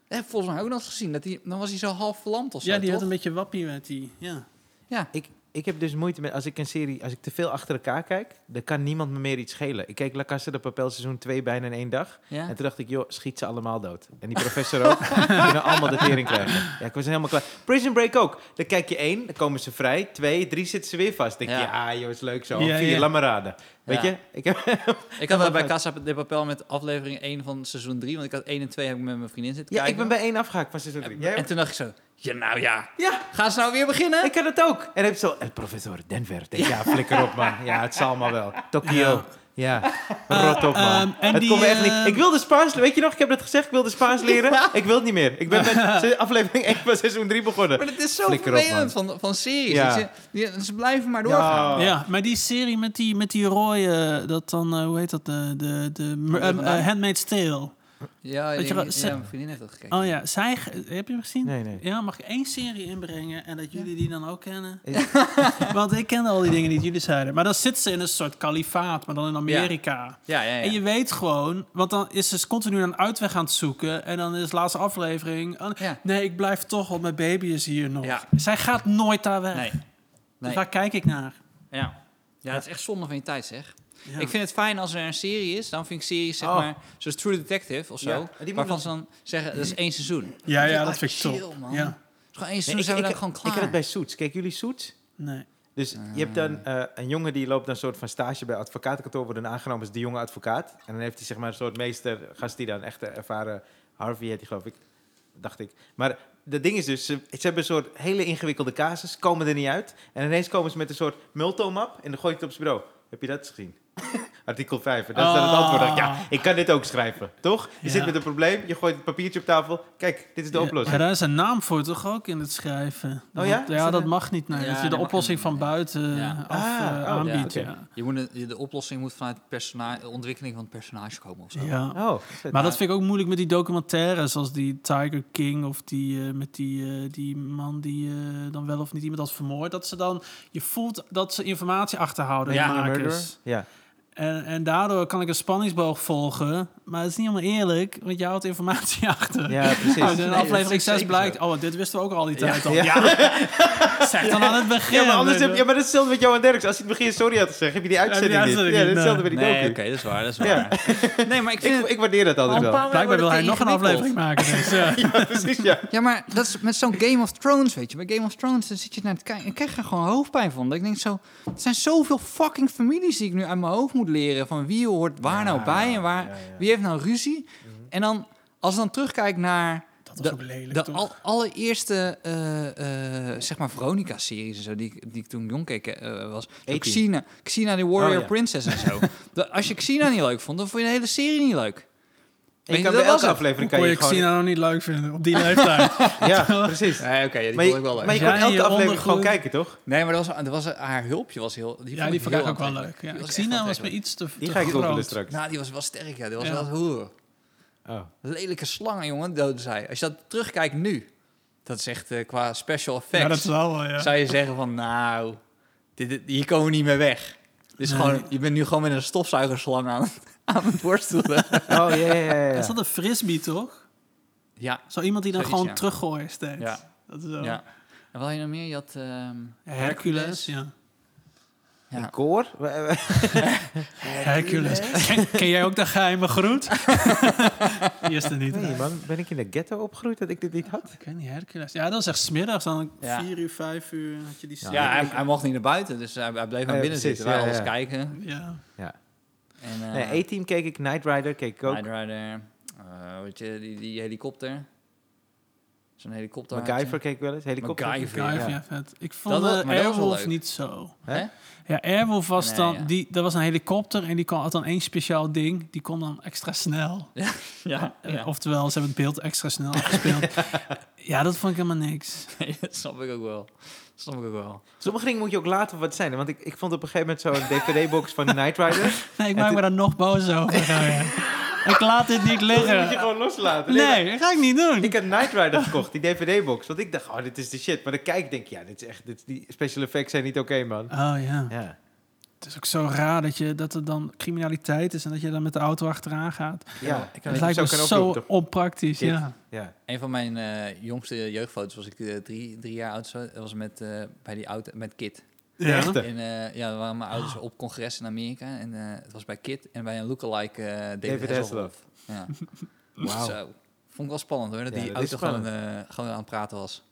Ik heb volgens mij ook nog eens gezien, dat die, dan was hij zo half verlamd of zo, Ja, die toch? had een beetje wappie met die. Ja. Ja, ik, ik heb dus moeite met... Als ik een serie... Als ik te veel achter elkaar kijk, dan kan niemand me meer iets schelen. Ik keek La Casa de Papel seizoen 2 bijna in één dag. ja. En toen dacht ik, joh, schiet ze allemaal dood. En die professor ook. Die kunnen allemaal de tering krijgen. Ja, ik was helemaal klaar. Prison Break ook. Dan kijk je één, dan komen ze vrij. Twee, drie zitten ze weer vast. Dan denk je, Ja. ja, joh, is leuk zo. Ja, Vier, ja. laat maar raden. Weet Ja. je? Ik heb, Ik had dat bij Casa de Papel met aflevering 1 van seizoen 3, want ik had 1 en 2 heb ik met mijn vriendin zitten ja, ik ben bij één afgehaakt van seizoen 3. Jij En ook? toen dacht ik zo, ja nou ja, Ja, gaan ze nou weer beginnen? ik kan het ook. En dan heb je zo, el professor Denver. Denk, ja, flikker op, man. Ja, het zal maar wel. Tokio. Ja, rot op, man. ehm, en het die, komt me echt niet. ehm, Ik wilde Spaans, weet je nog, ik heb dat gezegd, ik wilde Spaans leren. Ik wil het niet meer. Ik ben met aflevering 1 van seizoen 3 begonnen. Maar het is zo Flikker op, van, van series. Ja. die- ze blijven maar doorgaan. Ja. ja, maar die serie met die, met die rode, dat dan, eh, hoe heet dat, de, de, de eh, eh, Handmaid's Tale. Ja, je ja, mijn vriendin heeft dat gekeken. Oh ja, zij, heb je hem gezien? Nee, nee. Ja, mag ik één serie inbrengen en dat jullie die dan ook kennen? Want ik kende al die dingen die jullie zeiden. Maar dan zit ze in een soort kalifaat, maar dan in Amerika. Ja, ja, ja. En je weet gewoon, want dan is ze continu een uitweg aan het zoeken. En dan is de laatste aflevering. oh, Ja. Nee, ik blijf toch, want mijn baby is hier nog. Ja. Zij gaat nooit daar weg. Nee. Dus nee. waar kijk ik naar? Ja. ja, het is echt zonde van je tijd, zeg. Ja. Ik vind het fijn als er een serie is. Dan vind ik series, zeg Oh. maar, zoals True Detective of zo. Ja, waarvan ze dan zeggen, dat is één seizoen. ja, ja, Ah, dat vind ik chill, top. man. Ja. Het is gewoon één Nee, seizoen, ik, zijn we ik, dan gewoon ik klaar. heb het bij Suits. Kijken jullie Suits? Nee. Dus je hebt dan eh, een jongen die loopt dan een soort van stage bij advocatenkantoor, wordt dan aangenomen als de jonge advocaat. En dan heeft hij zeg maar een soort meester, gast die dan echt eh, ervaren, Harvey heet die geloof ik, dacht ik. Maar het ding is dus, ze, ze hebben een soort hele ingewikkelde casus, komen er niet uit. En ineens komen ze met een soort multomap en dan gooi je het op zijn bureau. Heb je dat eens gezien? Artikel 5. En dat is dan het antwoord. Dan, Ja, ik kan dit ook schrijven, toch? Je Ja. zit met een probleem, je gooit het papiertje op tafel. Kijk, dit is de Ja, oplossing. Ja, daar is een naam voor toch ook in het schrijven. Oh ja? Ja, dat mag niet. Nee. Ja, dat je de oplossing niet, van nee. buiten Ja. af Ah, eh, oh, aanbiedt. ja, Ja, oké. Je moet een- de oplossing moet vanuit de ontwikkeling van het personage komen of zo. Ja. Oh. Maar dat vind ik ook moeilijk met die documentaires, zoals die Tiger King of die eh, met die, eh, die man die eh, dan wel of niet iemand had vermoord. Dat ze dan, je voelt dat ze informatie achterhouden, Ja, makers. Ja. En, en daardoor kan ik een spanningsboog volgen. Maar het is niet helemaal eerlijk, want je houdt informatie achter. Ja, precies. In Nee, dat aflevering is 6 zeker blijkt, zo. oh, dit wisten we ook al die tijd al. Ja. Ja. zeg dan aan het begin. Ja, maar anders heb, je. ja, maar dat is hetzelfde met Johan Derks. Als hij in het begin sorry had gezegd, heb je die uitzending, uitzending niet. Ja, hetzelfde nee. met die Nee, oké, dat is waar, dat is Ja. waar. Nee, maar ik vind Ik, het- ik waardeer dat altijd een wel. paar- Blijkbaar wil hij nog het een aflevering maken. Dus, ja. Ja, precies, ja. Ja, maar dat is met zo'n Game of Thrones, weet je. Bij Game of Thrones dan zit je naar te kijken en krijg je er gewoon hoofdpijn van. Dat ik denk zo, er zijn zoveel fucking families die ik nu uit mijn hoofd moet leren. Van wie hoort waar nou bij en waar, wie heeft nou ruzie. En dan, als ik dan terugkijk naar Dat was lelijk, de al, allereerste, eh, eh, zeg maar, Veronica-series en zo, die, ik- die ik toen jong keek, eh, was. Zo 18. Xena, Xena the Warrior Oh, ja. Princess en zo. De- als je Xena niet leuk vond, dan vond je de hele serie niet leuk. En je Weet kan je, bij dat elke aflevering kan je je gewoon... Xena nou niet leuk vinden op die leeftijd? Ja, precies. Nee, oké, die Maar vond je, ik wel leuk. maar je kon in elke je aflevering ondergoed. gewoon kijken, toch? Nee, maar dat was, dat was, haar hulpje was heel... Die ja, vond die vond ik ook wel leuk. Ja. Die was echt Xena was me aantrekkelijk. iets te Die te ga ik googelen straks. Nou, die was wel sterk, ja. Die was Ja. wel... Oeh, Oh. lelijke slangen, jongen, doden zij. Als je dat terugkijkt nu, dat is echt eh, qua special effects, Ja, dat is wel wel, ja. zou je zeggen van, nou, dit, dit- hier komen we niet meer weg. Dus Nee. gewoon, je bent nu gewoon met een stofzuigerslang aan, aan het worstelen. Oh, ja, ja, ja. Is dat een frisbee, toch? ja, Zo iemand die dan Zoiets, gewoon ja. teruggooit steeds. Ja. Dat is wel... ja. En wat had je nog meer? Je had ehm, Hercules, ja. Ja. Een koor? Hercules. Ken, ken jij ook de geheime groet? Die is er niet. Nee, man. Ben ik in de ghetto opgegroeid dat ik dit niet had? Ik weet niet, Hercules. Ja, dat was echt smiddags. Dan Ja. vier uur, vijf uur had je die Ja. Ja, hij, hij mocht niet naar buiten, dus hij, hij bleef naar binnen zitten. Wij ja, alles ja. kijken. Ja. Ja. En, eh, Nee, A-Team keek ik, Knight Rider keek ik ook. Knight Rider, eh, weet je, die, die helikopter. Zo'n helikopter. MacGyver keek ik wel eens. Helikopter. MacGyver, Vijf, Ja. ja, vet. Ik vond Dat Airwolf niet zo. Hè? Ja, Airwolf was Nee, dan... ja. Die, dat was een helikopter en die kon, had dan één speciaal ding. Die kon dan extra snel. Ja, Eh, ja. Oftewel, ze hebben het beeld extra snel afgespeeld. ja, dat vond ik helemaal niks. Nee, dat snap ik ook wel. Dat snap ik ook wel. Sommige dingen moet je ook laten wat zijn. Want ik, ik vond op een gegeven moment zo'n DVD-box van Knight Rider. Nee, ik maak me daar nog boos over. Ik laat dit niet Dat moet je liggen. gewoon loslaten. Nee, dat ga ik niet doen. Ik had Knight Rider gekocht, die DVD-box. Want ik dacht, oh, dit is de shit. Maar dan kijk ik, denk ik, ja, dit is echt, dit, die special effects zijn niet oké, man. Oh ja. Ja. Het is ook zo raar dat, je, dat er dan criminaliteit is en dat je dan met de auto achteraan gaat. Ja, ik dat Het lijkt me kan zo toch? onpraktisch, ja. Ja. Een van mijn eh, jongste jeugdfoto's was ik eh, drie, drie jaar oud. Zo, dat was met, eh, bij die auto, met Kit. Ja. Echte. En eh, ja, waren mijn ouders op congres in Amerika. En eh, het was bij Kit en bij een lookalike eh David, David Hasselhoff. Ja. Zo. Vond ik wel spannend hoor, dat Ja, die dat auto gewoon, eh, gewoon aan het praten was.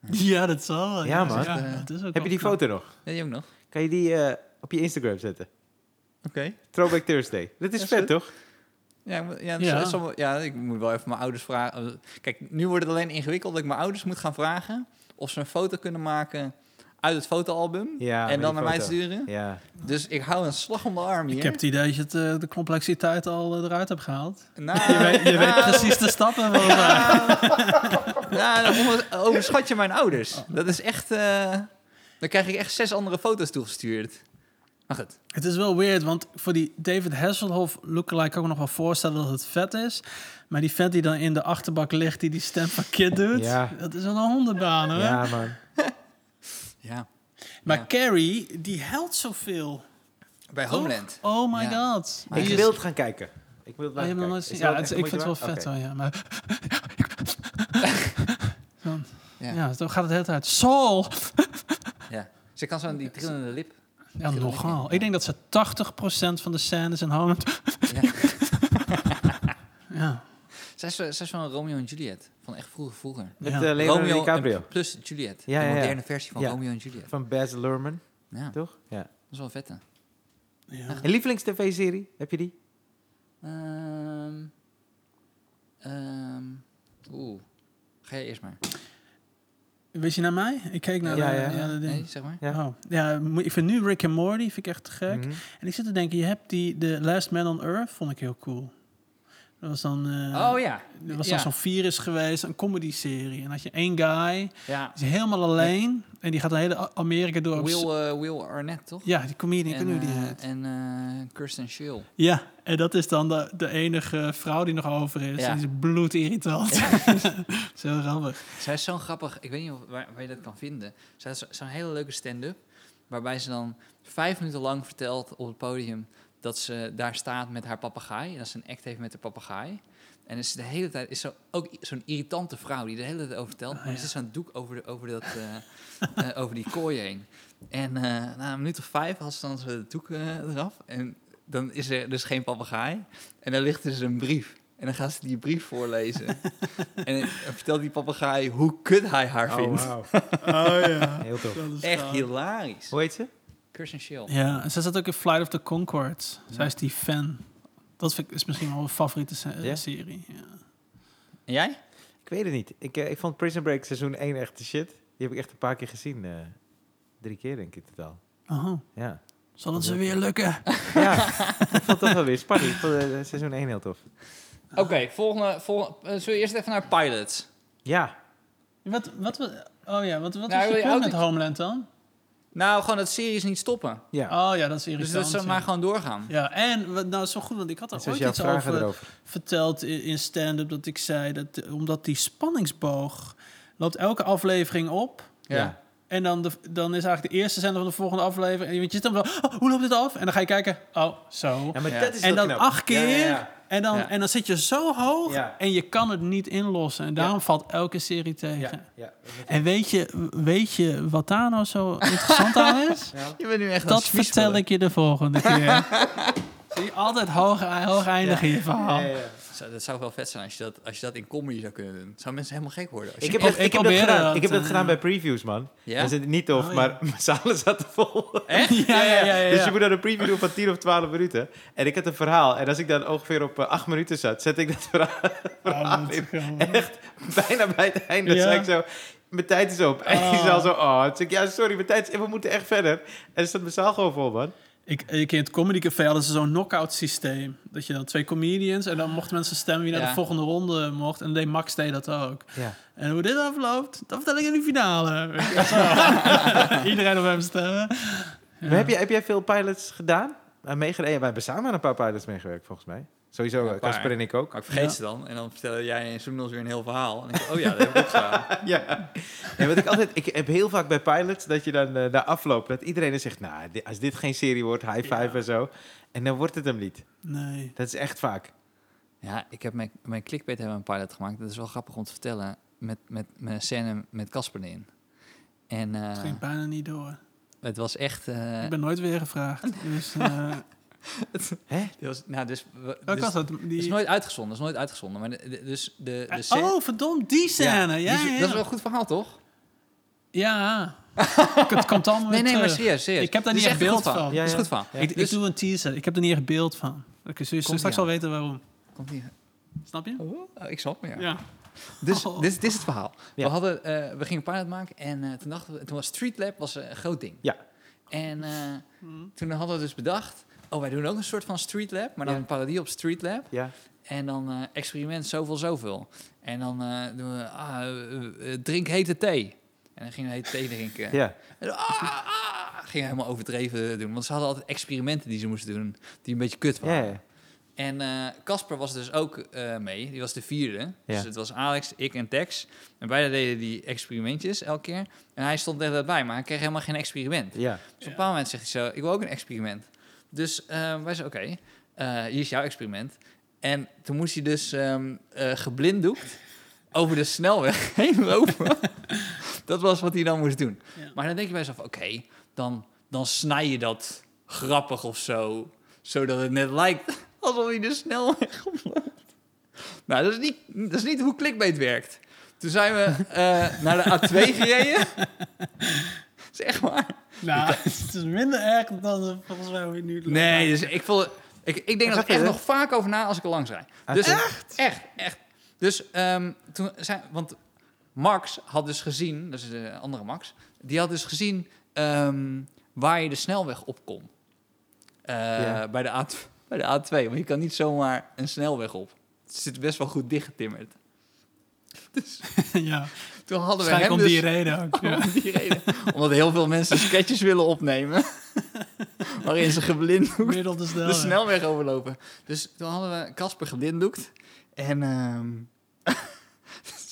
Ja, dat zal wel. Ja, man. Heb je die knap. foto nog? Ja, die ook nog. Kan je die eh, op je Instagram zetten? Oké. Throwback Thursday. Dat is vet, toch? Ja, ik moet- ja, Ja. so- sommige- ja, ik moet wel even mijn ouders vragen. Kijk, nu wordt het alleen ingewikkeld dat ik mijn ouders moet gaan vragen of ze een foto kunnen maken uit het fotoalbum Ja, en dan naar mij sturen. Ja. Dus ik hou een slag om de arm hier. Ik heb het idee dat je het, eh, de complexiteit al eh, eruit hebt gehaald. Nou, Je weet, je weet nou, precies de stappen. mij. Nou, dan overschat je mijn ouders. Dat is echt... eh, dan krijg ik echt zes andere foto's toegestuurd. Maar goed. Het is wel weird, want voor die David Hasselhoff lookalike kan ik me nog wel voorstellen dat het vet is. Maar die vet die dan in de achterbak ligt, die die stem van Kid doet, Ja. dat is wel een hondenbaan hoor. ja, man. Ja. Maar Ja. Carrie, die helpt zoveel. Bij toch? Homeland. Oh my Ja. god. Maar Ik wil het gaan kijken. Ik wil het Oh, gaan kijken. Is? Ja, het- ik vind het wel vet hoor, ja. Maar, Zo. Ja. ja, zo gaat het de hele tijd. Soul! Ja. Ze kan zo'n die trillende lip. Ja, nogal. Ik denk dat ze 80% van de scènes in Holland... Ja. Zij is, zij is van Romeo en Juliet. Van echt vroeger, vroeger. Met Ja. Leonardo Romeo DiCaprio. en plus Juliet. Ja, de ja, ja. moderne versie van Ja. Romeo en Juliet. Van Baz Luhrmann, Ja, dat toch? Ja. is wel vette. ja. En lievelings-tv-serie? Heb je die? Ehm ehm, Oeh. Ga je eerst maar. Weet je naar mij? Ik keek naar Ja, de, ja. ja, de ding. Nee, zeg maar. Ja. Oh. ja, ik vind nu Rick and Morty vind ik echt te gek. Mhm. En ik zit te denken, je hebt die The Last Man on Earth, vond ik heel cool. Dat was dan, eh Oh ja. er was ja. dan zo'n virus geweest, een comedy-serie. En had je één guy, Ja. die is helemaal alleen. En die gaat de hele Amerika door. Will, eh, Will Arnett, toch? ja, die comedian, en, hoe die eh, heet. en Kirsten Schill. Ja, en dat is dan de, de enige vrouw die nog over is. Ja. En die is bloedirritant. Zo grappig. Zij is zo grappig. Ik weet niet of, waar, waar je dat kan vinden. Zij is zo- zo'n hele leuke stand-up. Waarbij ze dan vijf minuten lang vertelt op het podium dat ze daar staat met haar papegaai. En dat ze een act heeft met de papegaai. En is de hele tijd is zo, ook zo'n irritante vrouw die de hele tijd over vertelt. maar ja. er zit zo'n doek over, de, over, dat, eh, eh, over die kooi heen. En eh, na een minuut of vijf had ze dan zo het doek eraf. En dan is er dus geen papegaai. En dan ligt er dus een brief. En dan gaat ze die brief voorlezen. en dan vertelt die papegaai hoe kut hij haar vindt. wauw. Oh ja. Heel tof. Is Echt hilarisch. Hoe heet ze? Kirsten Shield. Ja, en zij zat ook in Flight of the Concords. Zij is die fan. Dat vind ik, is misschien wel mijn favoriete se- Ja? serie. Ja. En jij? Ik weet het niet. Ik, eh, ik vond Prison Break seizoen 1 echt de shit. Die heb ik echt een paar keer gezien. eh, drie keer denk ik in totaal. Oh, Ja. zal het ze weer lukken? ja, ik vond het toch wel weer spannend. Ik vond eh, seizoen 1 heel tof. Oké, volgende, volgende. zullen we eerst even naar pilots? Ja, Wat, wat, we- oh ja, wat, wat Nou, is wil je je met Homeland dan? Nou, gewoon dat series niet stoppen. ja. Oh ja, dat is Dus irritant. dat ze maar ja. gewoon doorgaan. Ja, en wat- nou zo goed, want ik had er ooit iets over erover. verteld in, in stand-up dat ik zei dat eh, omdat die spanningsboog loopt elke aflevering op. Ja. Ja. En dan, de, dan is eigenlijk de eerste zender van de volgende aflevering. En je zit dan wel, oh, hoe loopt dit af? En dan ga je kijken, oh, zo. Ja, maar Ja. dat is en dan knap. acht keer. En, dan, Ja. en dan zit je zo hoog Ja. en je kan het niet inlossen. En daarom Ja. valt elke serie tegen. Ja, ja. En weet je, weet je wat daar nou zo interessant aan is? Je bent nu echt Dat vertel ik je de volgende keer. Zie je altijd hoog, hoog eindigen in je verhaal. Dat zou wel vet zijn als je dat, als je dat in comedy zou kunnen doen. Zou mensen helemaal gek worden? Als je Ik heb, Ik- dat, ik ik, heb dat gedaan. dat, ik heb dat eh, gedaan bij previews, man. Ja? Dat is niet tof, Oh, ja. maar mijn zalen zaten vol. Echt? Ja, ja, ja, ja, Dus je moet dan een preview doen van 10 of 12 minuten. En ik had een verhaal. En als ik dan ongeveer op 8 minuten zat, zet ik dat verhaal, verhaal Oh, in. Echt bijna bij het einde. Ja. zei ik zo, mijn tijd is op. En die Oh. zaal zo, oh. Toen zei ik, ja, sorry, mijn tijd is... we moeten echt verder. En dan staat mijn zaal gewoon vol, man. Ik, ik in het Comedy Café hadden ze zo'n knock-out systeem. Dat je dan twee comedians en dan mochten mensen stemmen wie naar Ja. de volgende ronde mocht. En deed Max deed dat ook. Ja. En hoe dit afloopt, dat vertel ik in de finale. Iedereen op hem stemmen. Ja. Maar heb, jij, heb jij veel pilots gedaan? Uh, meegedaan? Ja, wij hebben samen aan een paar pilots meegewerkt, volgens mij. Sowieso, Ja, eh. Casper en ik ook. Maar ik vergeet Ja. ze dan. En dan vertellen jij en Soenels weer een heel verhaal. En ik denk, oh ja, dat heb ik ook gedaan. Ja. Nee, wat ik altijd, ik heb heel vaak bij pilots dat je dan eh na afloop, dat iedereen dan zegt, nou, als dit geen serie wordt, high five Ja. en zo. En dan wordt het hem niet. Nee. Dat is echt vaak. Ja, ik heb mijn, mijn clickbait hebben een pilot gemaakt. Dat is wel grappig om te vertellen. Met, met, met een scène met Casper erin. En eh, Het ging bijna niet door. het was echt... eh, Ik ben nooit weer gevraagd. Dus, eh Hè? was, nou, dus, dus- was dat? Het Die... is nooit uitgezonden, dat is nooit uitgezonden. Maar de, de- dus de, de scène... oh, verdomd, die scène. Ja, die ja, is- ja. Dat is wel een goed verhaal, toch? Ja. het komt allemaal Nee, nee, maar serieus, serieus. Ik heb daar niet echt beeld van. Ja, is goed verhaal. Ja. Ik, Dus- ik doe een teaser. Ik heb er niet echt beeld van. Ik zul straks aan. weten waarom. Komt hier. Snap je? Oh, ik snap me, ja. Dus Oh. dit, dit is het verhaal. We, hadden, eh, we gingen een pilot maken en eh, toen dachten we, toen was Streetlab was eh, een groot ding. Ja. En Hm. toen hadden we dus bedacht, oh wij doen ook een soort van Streetlab, maar dan Ja. een parodie op Streetlab. Ja. En dan eh, experiment zoveel, zoveel. En dan eh, doen we, ah, eh, drink hete thee. En dan gingen we hete thee drinken. Ja. En, ah, ah, gingen helemaal overdreven doen. Want ze hadden altijd experimenten die ze moesten doen, die een beetje kut waren. ja. En Casper was dus ook mee. Die was de vierde. Ja. Dus het was Alex, ik en Tex. En beide deden die experimentjes elke keer. En hij stond er net bij, maar hij kreeg helemaal geen experiment. Ja. Dus op een bepaald moment zegt hij zo, ik wil ook een experiment. Dus eh, wij zeiden, oké, eh, hier is jouw experiment. En toen moest hij dus ehm, eh, geblinddoekt over de snelweg heen lopen. dat was wat hij dan moest doen. Ja. Maar dan denk je bij jezelf, oké, dan, dan snij je dat grappig of zo. Zodat het net lijkt alsof hij de snelweg oploopt. Nou, dat is niet, dat is niet hoe clickbait werkt. Toen zijn we eh, naar de A2 gereden. zeg maar. Nou, het is minder erg dan eh, volgens mij hoe je nu... Nee, dus ik, voel, ik, ik denk Ga er echt nog vaak over na als ik er langs rijd. Ah, Dus, echt? Echt, echt. Dus ehm, toen zijn, want Max had dus gezien, dat is de andere Max, die had dus gezien ehm, waar je de snelweg op kon. Eh, Ja. bij, de A, bij de A2, want je kan niet zomaar een snelweg op. Het zit best wel goed dichtgetimmerd. Dus ja, toen hadden we hem om dus... die reden ook. Ja. Om die reden. Omdat heel veel mensen sketches willen opnemen. waarin ze geblinddoekt snel. de snelweg overlopen. Dus toen hadden we Casper geblinddoekt. En ehm,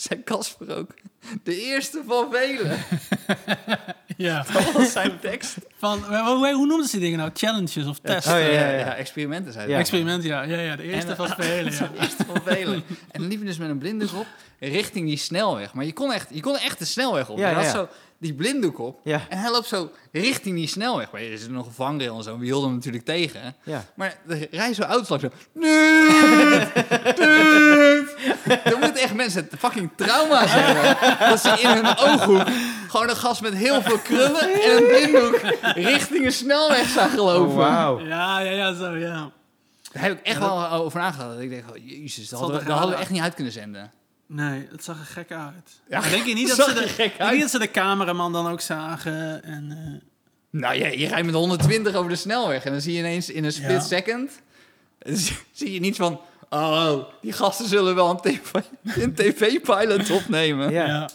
zei Casper ook. De eerste van velen. Ja. Dat was zijn tekst. Van, hoe, hoe, hoe noemden ze die dingen nou? Challenges of tests? Oh, ja, ja, experimenten zei Ja. Experiment, ja. ja, ja. De eerste En, van eh, velen, ja. De eerste van velen. En dan liep je dus met een blinddoek op richting die snelweg. Maar je kon echt, je kon echt de snelweg op. Ja, je had ja. zo die blinddoek op. Ja. En hij loopt zo richting die snelweg. Maar er is nog een vangrail en zo. We hielden hem natuurlijk tegen. Ja. Maar er rijden zo auto's langs zo... Er moeten echt mensen fucking trauma's hebben. Dat ze in hun ooghoek gewoon een gast met heel veel krullen en een blinddoek richting een snelweg zagen lopen. Oh, wauw. Ja, ja, ja, zo, ja. Daar heb ik echt wel over nagedacht. Ik denk, oh, jezus, dat hadden, we, toch dat hadden we raar- echt niet uit kunnen zenden. Nee, het zag er gek uit. Ja, Maar denk je niet dat zag ze, de, er gek uit. dat ze de cameraman dan ook zagen? En, eh, Nou, je, je rijdt met 120 over de snelweg en dan zie je ineens in een split Ja. second... zie- je niet van... Oh, die gasten zullen wel een tv tv-pilot opnemen. Ja. ja.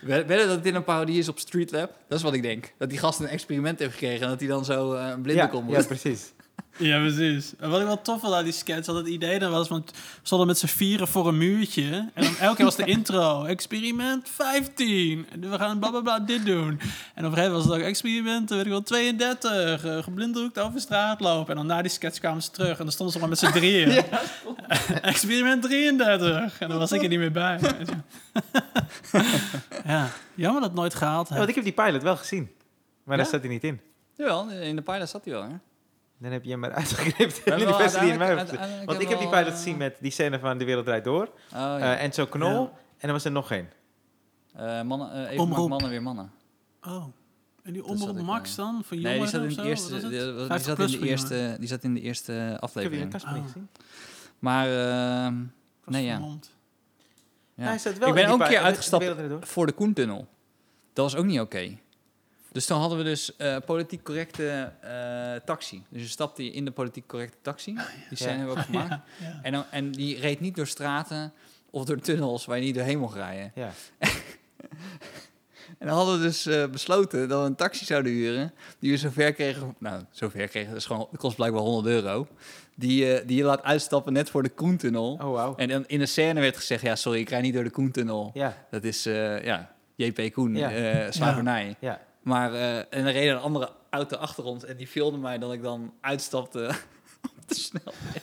Wed- Wedden dat dit een parodie is op Streetlab? Dat is wat ik denk. Dat die gast een experiment heeft gekregen en dat hij dan zo eh, een blinde Ja, komt. ja, precies. Ja, precies. En wat ik wel tof vond aan die sketch, dat het idee dan was, want we stonden met z'n vieren voor een muurtje. En dan elke keer was de intro, experiment 15. En we gaan blablabla dit doen. En op een gegeven moment was het ook experiment, weet ik wel, 32. eh, geblinddoekt over straat lopen. En dan na die sketch kwamen ze terug en dan stonden ze maar met z'n drieën. experiment 33. En dan was ik er niet meer bij. weet je. ja, jammer dat het nooit gehaald Ja, heeft. want ik heb die pilot wel gezien. Maar daar staat hij niet in. Jawel, in de pilot zat hij wel, hè? Dan heb je hem maar uitgeknipt We en die die in mij heeft. Want ik heb die pilot gezien met die scène van De Wereld Draait Door. Oh, ja. eh, en zo Knol. Ja. En er was er nog één. Eh, mannen, eh, even mannen weer mannen. Oh. En die omroep ik, Max dan? Voor Nee, die zat in de eerste, die, die 50 zat in de jongeren. eerste, die zat in de eerste Ik heb die aflevering. niet Oh. gezien. Maar ehm, Ik Nee, ja. ja. Hij staat wel ik ben ook een keer. De uitgestapt voor de Koentunnel. Dat was ook niet oké. Dus dan hadden we dus eh, politiek correcte eh, taxi. Dus je stapte in de politiek correcte taxi. Die scène Ja. hebben we ook gemaakt. Ja. En, dan, en die reed niet door straten of door tunnels waar je niet doorheen mocht rijden. Ja. En dan hadden we dus eh, besloten dat we een taxi zouden huren. Die we zover kregen. Nou, zover kregen. Dat, is gewoon, dat kost blijkbaar 100 euro. Die, die je laat uitstappen net voor de Koentunnel. Oh, wauau. En dan in de scène werd gezegd: ja, sorry, ik rij niet door de Koentunnel. Ja, Dat is, ja, JP Koen, slavernij. ja. Maar, eh, en er reed een andere auto achter ons en die filmde mij dat ik dan uitstapte op de snelweg.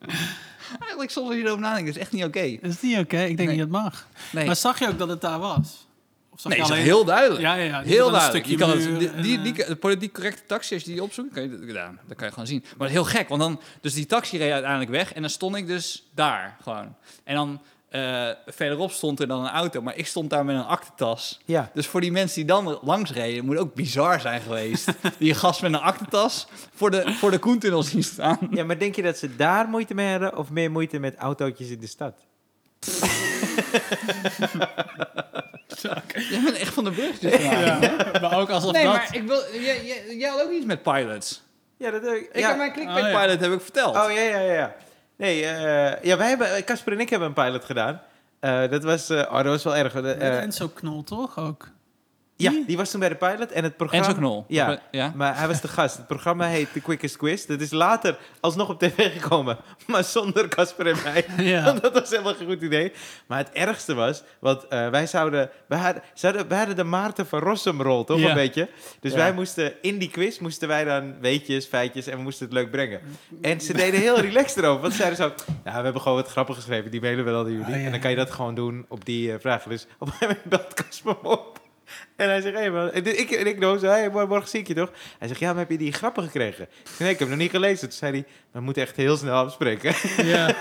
Eigenlijk soms als je erover nadenkt, is echt niet oké. Dat is niet oké. Ik denk Nee. niet dat het mag. Nee, Maar zag je ook dat het daar was? Of zag nee is alleen... heel duidelijk. Ja, ja, ja. Heel dat duidelijk. Je kan het, die, die, die- eh, politiek correcte taxi, als je die opzoekt, kan je, ja, dat kan je gewoon zien. Maar heel gek, want dan, dus die taxi reed uiteindelijk weg en dan stond ik dus daar gewoon. En dan eh, verderop stond er dan een auto, maar ik stond daar met een aktentas. Ja. Dus voor die mensen die dan langs reden, moet ook bizar zijn geweest. die een gast met een aktentas voor de, voor de Koentunnel zien staan. ja, maar denk je dat ze daar moeite mee hadden of meer moeite met autootjes in de stad? Jij bent echt van de brug. Ja. Ja, maar ook alsof Nee, dat... maar ik wil, jij, jij, jij had ook iets met pilots. Ja, dat heb ik. Ik ja. heb mijn clickbait Oh, ja. pilot heb ik verteld. Oh ja, ja, ja. Nee, eh, ja, wij hebben, Casper en ik hebben een pilot gedaan. Eh, dat was, eh, oh, dat was wel erg. Eh, Uh, Enzo Knol, toch? Ook. Ja, die was toen bij de pilot en het programma. Enzo Knol. Ja, ja. maar hij was de gast. Het programma heet The Quickest Quiz. Dat is later alsnog op tv gekomen, maar zonder Casper en mij. Ja. Want dat was helemaal geen goed idee. Maar het ergste was, want eh, wij zouden, wij hadden, zouden, wij hadden de Maarten van Rossum rol, toch Ja. een beetje? Dus wij moesten, in die quiz moesten wij dan weetjes, feitjes en we moesten het leuk brengen. En ze deden heel relaxed erover, want ze zeiden zo, ja, we hebben gewoon wat grappig geschreven, die mailen we wel aan jullie. Oh. En dan kan je dat gewoon doen op die vragen. Dus op een gegeven moment belt Casper op. En hij zegt, hey, man, en ik, en ik doe zo, hey, mor- morgen zie ik je toch? Hij zegt, ja, maar heb je die grappen gekregen? Ik zeg, nee, ik heb hem nog niet gelezen. Toen zei hij, we moeten echt heel snel afspreken. Ja.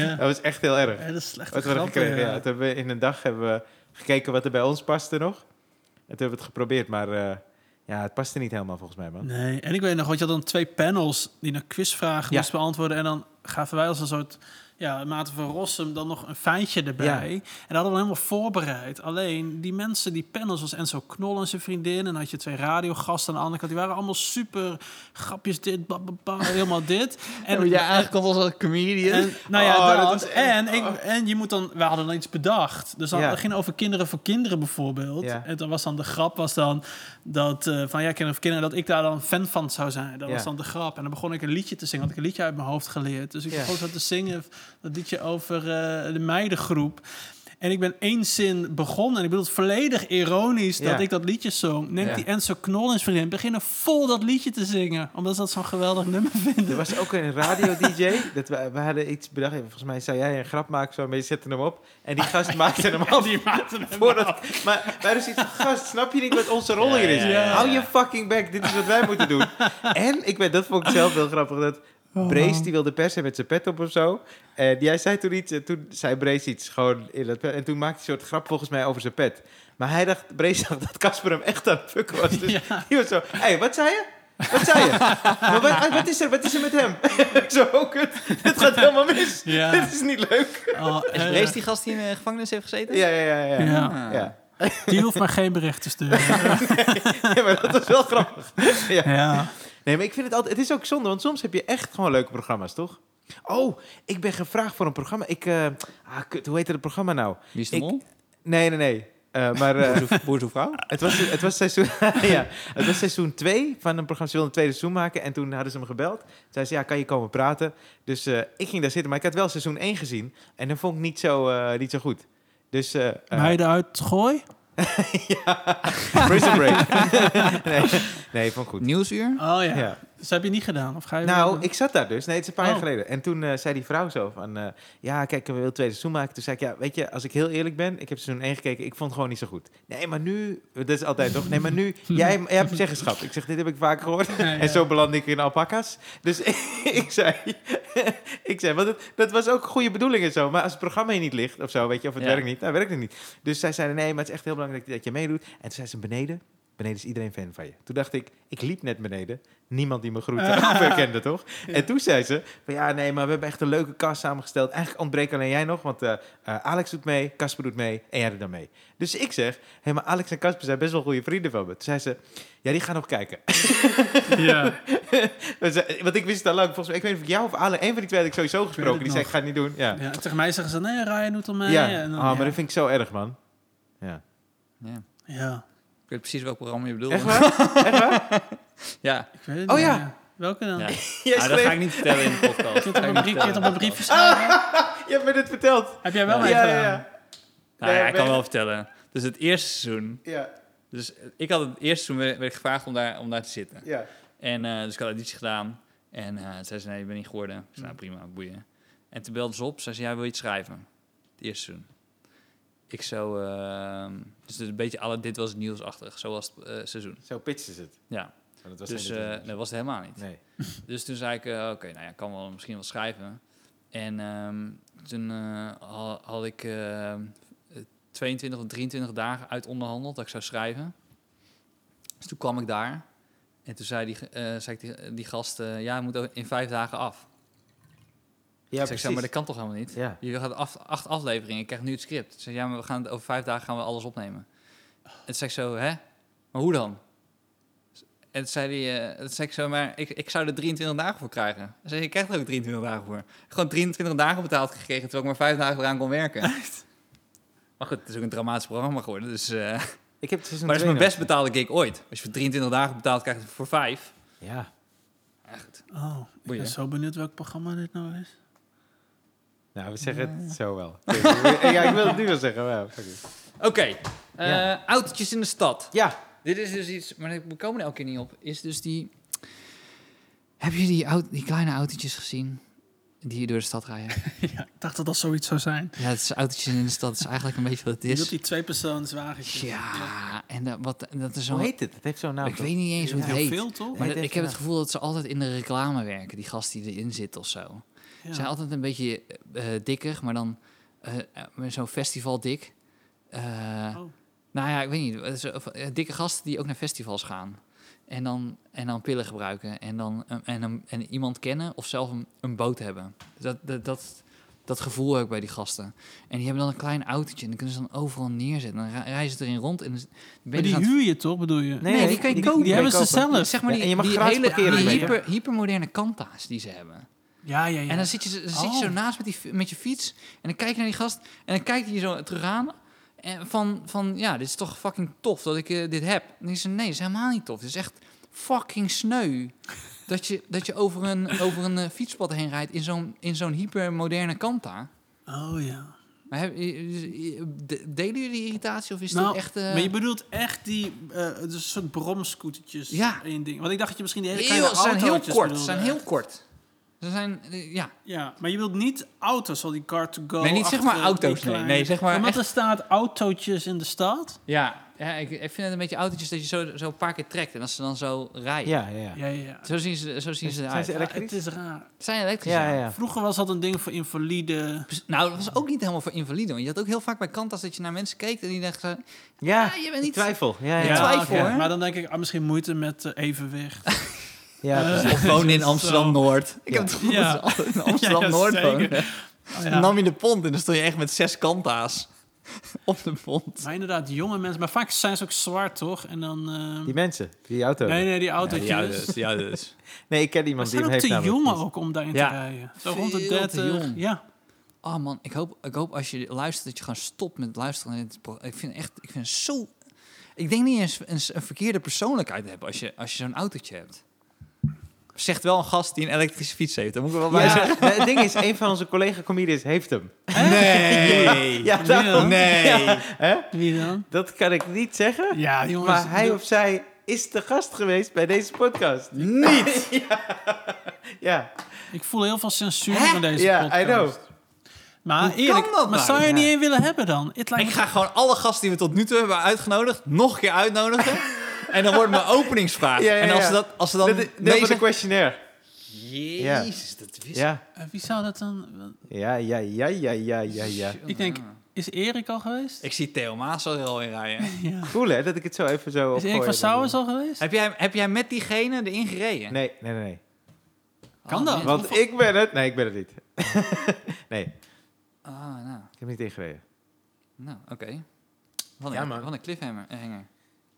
ja. dat was echt heel erg. Ja, dat is slecht. Wat we hadden gekregen, ja. Toen hebben we in een dag hebben we gekeken wat er bij ons paste nog. En toen hebben we het geprobeerd, maar eh, ja, het paste niet helemaal volgens mij, man. Nee, en ik weet nog, want je had dan twee panels die naar quizvragen Ja. moesten beantwoorden. En dan gaven wij als een soort, ja, Maarten van Rossum dan nog een feitje erbij. Ja. En dat hadden we helemaal voorbereid. Alleen, die mensen, die panels, was Enzo Knol en zijn vriendin. En dan had je twee radiogasten aan de andere kant. Die waren allemaal super grapjes dit, bla, helemaal dit. En jij eigenlijk komt als een comedian. En, nou ja, Oh, dat. dat en, ik, oh. en je moet dan, we hadden dan iets bedacht. Dus dan Ja. ging over kinderen voor kinderen bijvoorbeeld. Ja. En dan was dan de grap was dan dat eh, van ja, kinderen voor kinderen, dat ik daar dan fan van zou zijn. Dat Ja. was dan de grap. En dan begon ik een liedje te zingen, had ik een liedje uit mijn hoofd geleerd. Dus ik Ja. begon zo te zingen, dat liedje over eh, de meidengroep. En ik ben één zin begonnen. En ik bedoel het volledig ironisch dat ik dat liedje zong. Neemt Ja. die Enzo Knol en zijn vriendin beginnen vol dat liedje te zingen. Omdat ze dat zo'n geweldig nummer Er vinden. was ook een radio-dj. dat we, we hadden iets bedacht. Volgens mij zou jij een grap maken, zo, maar je zette hem op. En die gast maakte hem af. Die maakte hem Voordat, maar wij dus iets gast, snap je niet wat onze rol hier is? Hou je fucking back, dit is wat wij moeten doen. en ik weet, dat vond ik zelf heel grappig, dat Oh. Brace die wilde persen met zijn pet op of zo. En jij zei toen iets, en toen zei Brace iets gewoon in dat pet. En toen maakte hij een soort grap volgens mij over zijn pet. Maar hij dacht, Brace dacht dat Casper hem echt aan het fucken was. Dus Ja. die was zo, hé, hey, wat zei je? Wat zei je? maar wat, wat, is er? Wat is er met hem? zo, oh, kut. Het gaat helemaal mis. Ja. Dit is niet leuk. Oh, Is erg. Brace die gast die in de gevangenis heeft gezeten? Ja, ja, ja. ja. Ja. Ah. ja. Die hoeft maar geen bericht te sturen. Ja, maar dat was wel grappig. Ja. ja. Nee, maar ik vind het altijd... Het is ook zonde, want soms heb je echt gewoon leuke programma's, toch? Oh, ik ben gevraagd voor een programma. Ik... eh, ah, kut, hoe heet het programma nou? Wie is de Ik- mol? Nee, nee, nee. Eh, maar eh, Boer zoekt vrouw? het, was, het, was seizoen, ja, het was seizoen 2 van een programma. Ze wilden een tweede seizoen maken en toen hadden ze me gebeld. Zei ze, ja, kan je komen praten? Dus eh, ik ging daar zitten, maar ik had wel seizoen 1 gezien. En dat vond ik niet zo, eh, niet zo goed. Dus... eh, eh, Meiden uit Gooi? ja, Prison Break. nee, nee, vond ik goed. Nieuwsuur? Oh ja. Ja. Dus heb je niet gedaan? Of ga je Nou, ik zat daar dus. Nee, het is een paar jaar Oh. geleden. En toen eh, zei die vrouw zo van... eh, ja, kijk, we willen het tweede seizoen maken. Toen zei ik, ja, weet je, als ik heel eerlijk ben... Ik heb seizoen 1 gekeken, ik vond het gewoon niet zo goed. Nee, maar nu... Dat is altijd toch? Nee, maar nu... Jij, jij hebt zeggenschap. Ik zeg, dit heb ik vaak gehoord. Ja, ja. En zo belandde ik in alpaca's. Dus ik zei... ik zei, want het, dat was ook goede bedoeling en zo. Maar als het programma hier niet ligt of zo, weet je, of het Ja. werkt niet, dan werkt het niet. Dus zij zeiden, nee, maar het is echt heel belangrijk dat je meedoet. En toen zei ze, beneden... Beneden is iedereen fan van je. Toen dacht ik, ik liep net beneden. Niemand die me groette of herkende, toch? En toen zei ze, van, ja, nee, maar we hebben echt een leuke cast samengesteld. Eigenlijk ontbreekt alleen jij nog, want eh, eh, Alex doet mee, Casper doet mee en jij doet dan mee. Dus ik zeg, hé, maar Alex en Casper zijn best wel goede vrienden van me. Toen zei ze, ja, die gaan nog kijken. Ja. Want ik wist het al lang. Volgens mij, ik weet niet of ik jou of Ale, een van die twee had ik sowieso gesproken. Die zei, ik ga het niet doen. Ja, ja. en Tegen mij zeggen ze, nee, Ryan doet er mee. ja. En dan- oh, maar ja. dat vind ik zo erg, man. Ja. Ja. Ja, Ik weet precies welk programma je bedoelt. Echt waar? Echt waar? Ja. ik weet het Oh niet, ja. Welke dan? ja. Jij Ah, dat ga ik niet vertellen in de podcast. Het ga op ik een brief, je het op vertellen. een briefje schrijven? Je hebt me dit verteld. Heb jij wel Ja. mee Ja, gedaan? ja, ja. Nou ja, Nee, ik ben- kan wel vertellen. Dus het eerste seizoen. Ja, Dus ik had het eerste seizoen werd werd ik gevraagd om daar, om daar te zitten. ja. En eh, dus ik had iets gedaan. En eh zei ze, nee, je bent niet geworden. Ik zei, nou prima, boeien. En toen belde ze op, zei ze, ja, wil je het schrijven? Het eerste seizoen. Ik zo, ehm, dus een beetje alle dit was nieuwsachtig, zoals het eh, seizoen. Zo pitchen ze het. Ja, Maar dat was dus geen eh, was- dat was het helemaal niet. Nee. Dus toen zei ik, eh, oké, nou ja, ik kan wel misschien wel schrijven. En ehm, toen eh, ha- had ik eh, 22 of 23 dagen uit onderhandeld dat ik zou schrijven. Dus toen kwam ik daar. En toen zei die, zei ik die, die gast, ja, moet in vijf dagen af. Ja, ik zeg, zo, maar dat kan toch helemaal niet? Ja. Je gaat af, acht afleveringen, ik krijg nu het script. Ik zeg, ja, maar we gaan, over vijf dagen gaan we alles opnemen. En toen zei ik zo, hè? Maar hoe dan? En toen zei hij, eh, toen zei ik zo, maar ik, ik zou er 23 dagen voor krijgen. Hij zei, je krijgt er ook 23 dagen voor. Gewoon 23 dagen betaald gekregen, terwijl ik maar vijf dagen eraan kon werken. Maar goed, het is ook een dramatisch programma geworden. Dus, eh, Ik heb het maar het is mijn best betaalde gig ooit. Als je voor 23 dagen betaalt, krijg je het voor vijf. Ja. Echt. Oh, ik Boeien. ben zo benieuwd welk programma dit nou is. Nou, we zeggen het zo wel. ja, ik wil het nu wel zeggen. maar ja, fuck it. Oké, eh, Ja. autootjes in de stad. Ja. Dit is dus iets, maar we komen er elke keer niet op. Is dus die. Heb je die, auto, die kleine autootjes gezien? Die hier door de stad rijden? ja, ik dacht dat dat zoiets zou zijn. ja, het is autootjes in de stad. Dat is eigenlijk een beetje wat het Je bedoelt is. die tweepersoonswagentjes. Ja, en dat, wat, dat is zo. Hoe heet het? Het heeft zo'n naam. Ik weet niet eens hoe het Heel heet. veel, toch? Maar ik heb het gevoel dat ze altijd in de reclame werken, die gast die erin zit of zo. Ze zijn altijd een beetje eh, dikker, maar dan eh, eh, met zo'n festival dik. Eh, Oh. Nou ja, ik weet niet. eh, eh, dikke gasten die ook naar festivals gaan. En dan, en dan pillen gebruiken. En, dan, eh, en, en, en iemand kennen of zelf een, een boot hebben. Dat, dat, dat, dat gevoel heb ik bij die gasten. En die hebben dan een klein autootje. En dan kunnen ze dan overal neerzetten. Dan re- rijden ze erin rond. En dan ben je Maar dus die het- huur je toch, bedoel je? Nee, die kan je kopen. Die hebben ze zelf. Zeg maar Ja, die, en je mag die gratis hele parkeren die hyper, hypermoderne kanta's die ze hebben. Ja, ja, ja. En dan zit je, dan zit je zo Oh. naast met, die, met je fiets. En dan kijk je naar die gast. En dan kijkt hij je zo terug aan. En van, van, ja, dit is toch fucking tof dat ik eh, dit heb. En ik zei, nee, dat is helemaal niet tof. Het is echt fucking sneu. dat je, dat je over een, over een eh, fietspad heen rijdt in zo'n, in zo'n hypermoderne kanta. Oh ja. Maar heb, delen jullie die irritatie of is Nou, echt... eh, Maar je bedoelt echt die uh, dus soort bromscootertjes Ja. ding. Want ik dacht dat je misschien die hele kleine ze zijn heel kort. Ze bedoelde. zijn heel kort. Ze zijn, eh, ja. Ja, maar je wilt niet auto's, al die car-to-go. Nee, niet zeg maar auto's, nee. zeg maar Omdat er staat autootjes in de stad. Ja, ja ik, ik vind het een beetje autootjes dat je zo, zo een paar keer trekt en als ze dan zo rijden. Ja, ja, ja. Ja. Zo zien ze, zo zien ze Zijn eruit. ze Ja, elektrisch? het is raar. Het zijn elektrisch. Ja, ja. ja. Vroeger was dat een ding voor invalide. Nou, dat was ook niet helemaal voor invaliden. Want je had ook heel vaak bij Kantas dat je naar mensen keek en die dachten... Ja, Ah, je bent niet- twijfel. Ja, ja. Twijfel, ja. hoor. Maar dan denk ik, ah, misschien moeite met eh, evenwicht. Ja. Of wonen in Zo. Amsterdam-Noord. Ik Ja. heb het gevoel Ja. dat ze altijd in Amsterdam-Noord wonen. Oh, Dan nam je de pont en dan stond je echt met zes kanta's op de pont. Maar inderdaad, jonge mensen. Maar vaak zijn ze ook zwart, toch? En dan... eh, Die mensen, die auto. nee, Nee, nee, die autootjes. ja dus. ik ken iemand ze die zijn hem ook heeft te namelijk jong niet. ook om daarin Ja. te rijden. Zo rond de Veel te 30. jong. Ja. Oh man, ik hoop, ik hoop als je luistert dat je gewoon stopt met luisteren. Ik vind echt, ik vind zo... Ik denk niet eens een, een verkeerde persoonlijkheid te hebben als je, als je zo'n autootje hebt. Zegt wel een gast die een elektrische fiets heeft. Dat moet ik wel bij zeggen. Ja, het ding is, een van onze collega-comedians heeft hem. Nee. Ja, Wie daarom. dan? Nee. Ja, hè? Wie dan? Dat kan ik niet zeggen. Ja, jongens. Maar hij of zij is de gast geweest bij deze podcast. Niet. Ja, Ik voel heel veel censuur Hè? in deze ja podcast. I know. Maar Hoe eerlijk, kan dat maar nou? zou je er Ja. niet in willen hebben dan? Het lijkt Ik me ga gewoon alle gasten die we tot nu toe hebben uitgenodigd nog een keer uitnodigen. en dan wordt mijn openingsvraag. Ja, ja, En als ze, dat, als ze dan Dit nee dit was de zeggen- questionnaire. Jezus, dat wist Ja, wie zou dat dan... ja, ja, ja, ja, ja, ja, ja. Ik denk, is Erik al geweest? Ik zie Theo Maas al in rijden. Ja. Cool hè, dat ik het zo even zo Is Erik van Souwens al geweest? heb, jij, heb jij met diegene erin gereden? Nee, nee, nee, nee. Kan Oh, dat? nee. Want ik ben het... Nee, ik ben het niet. nee, Ah, nou, ik heb niet ingereden. nou oké. Wat, Ja, een- wat een cliffhanger.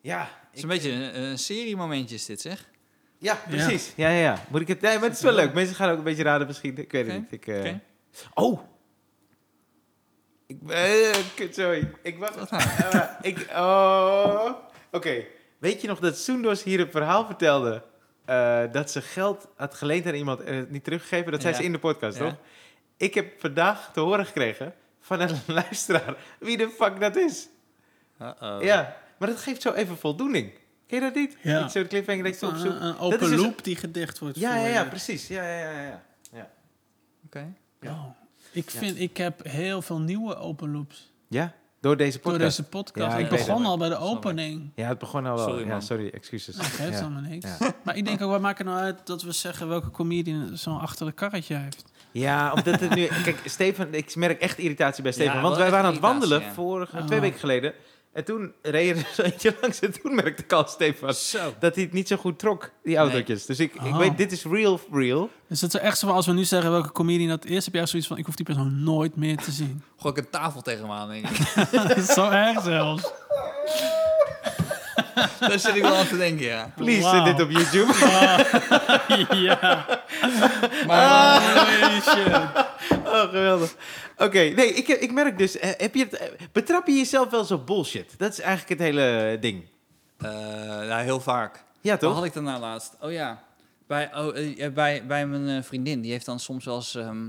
Eh. Ja, Het is een beetje een, een seriemomentje is dit, zeg. Ja, precies. Ja, ja, ja. Moet ik het... Nee, maar het is wel leuk. Mensen gaan ook een beetje raden misschien. Ik weet het niet. Ik, eh, oké. Oh! Ik... eh kut, sorry. Ik wacht... Nou? Eh, ik... Oh... Oké. Weet je nog dat Soendos hier een verhaal vertelde... eh, dat ze geld had geleend aan iemand en het niet teruggegeven? Dat zei ze in de podcast, Ja. toch? Ik heb vandaag te horen gekregen van een luisteraar wie de fuck dat is. Uh-oh. Ja, maar dat geeft zo even voldoening. Ken je dat niet? Ja. Ik Zo'n cliffhanger ik op zoek... Een, een Dat open is dus- loop die gedicht wordt Ja, ja, voor ja, je. precies. Ja, ja, ja, ja. Oké. Ja. Oh. Ik, vind, ik heb heel veel nieuwe open loops Ja, door deze door podcast. deze podcast. Ja, ik begon al bij de opening. Ja, het begon al wel. Sorry, ja, sorry, excuses. Dat geeft ja. helemaal niks. Ja. Maar ik denk ook, wat maakt het nou uit dat we zeggen welke comedian zo'n achter de karretje heeft? ja, omdat het nu... Kijk, Stefan, ik merk echt irritatie bij Stefan. Ja, want wij waren aan het wandelen ja. vorige, Oh. twee weken geleden. En toen reed er zo eentje langs en toen merkte ik al, Stefan, Zo. dat hij het niet zo goed trok, die autootjes. Dus ik, ik Oh. weet, dit is real, real. Is het zo echt zo van, als we nu zeggen welke comedian dat is, heb jij zoiets van, ik hoef die persoon nooit meer te zien. Gooi ik een tafel tegen hem aan, denk ik. Dat is zo erg zelfs. Daar zit ik wel aan te denken, ja. Please, Wauw. zet dit op YouTube. ja. Maar, Holy shit. Oh, geweldig. Oké, nee, ik, ik merk dus... eh, heb je het, eh, betrap je jezelf wel zo bullshit? Dat is eigenlijk het hele ding. eh, ja, heel vaak. Ja, toch? had ik dan nou laatst? Oh ja, bij, oh, bij, bij mijn vriendin. Die heeft dan soms wel eens... ehm,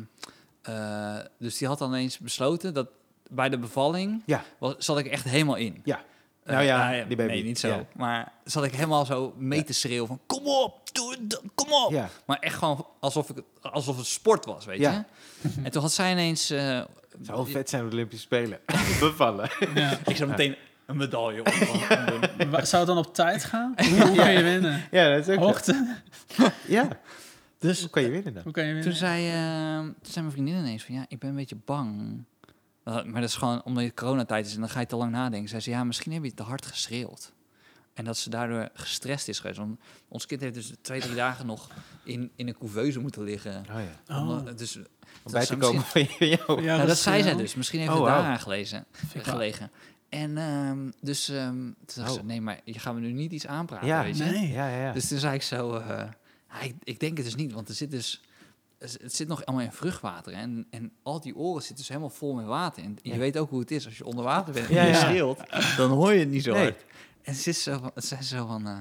eh, dus die had dan eens besloten dat bij de bevalling... Ja. Was, zat ik echt helemaal in. Ja. Nou ja, die baby. Nee, niet zo. Ja. Maar zat ik helemaal zo mee te schreeuwen van... Kom op, doe het, kom op. Ja. Maar echt gewoon alsof, ik, alsof het sport was, weet Ja. je. En toen had zij ineens... eh, Het zou vet zijn op de Olympische Spelen. Bevallen. Ja. ik zou meteen een medaille op Zou het dan op tijd gaan? Hoe, kan je winnen? Ja, dat is ook. Hoogte? Ja, Dus hoe kan je winnen dan? Hoe kan je Toen winnen? zei, eh, toen zei mijn vriendin ineens van ja, ik ben een beetje bang. Uh, maar dat is gewoon omdat het coronatijd is en dan ga je te lang nadenken. Zij zei ja, misschien heb je te hard geschreeuwd. En dat ze daardoor gestrest is geweest. Want ons kind heeft dus twee, drie dagen nog in, in een couveuse moeten liggen. Oh ja. Oh. Omdat- dus, Om bij te komen van jou. Ja, nou, dat zei zij wel- dus. Misschien heeft Oh, het wauw. daaraan gelezen, gelegen. En ehm, dus ehm, toen dacht ze, Oh. nee, maar je gaan we nu niet iets aanpraten, Ja, weet je. Nee. Ja, ja, ja. Dus toen zei ik zo, eh, ik, ik denk het dus niet, want er zit dus, het zit nog allemaal in vruchtwater. En, en al die oren zitten dus helemaal vol met water. En je Ja. weet ook hoe het is als je onder water bent en Ja, je ja. schreeuwt, dan hoor je het niet zo Nee. En ze is zo van, ze is zo van eh,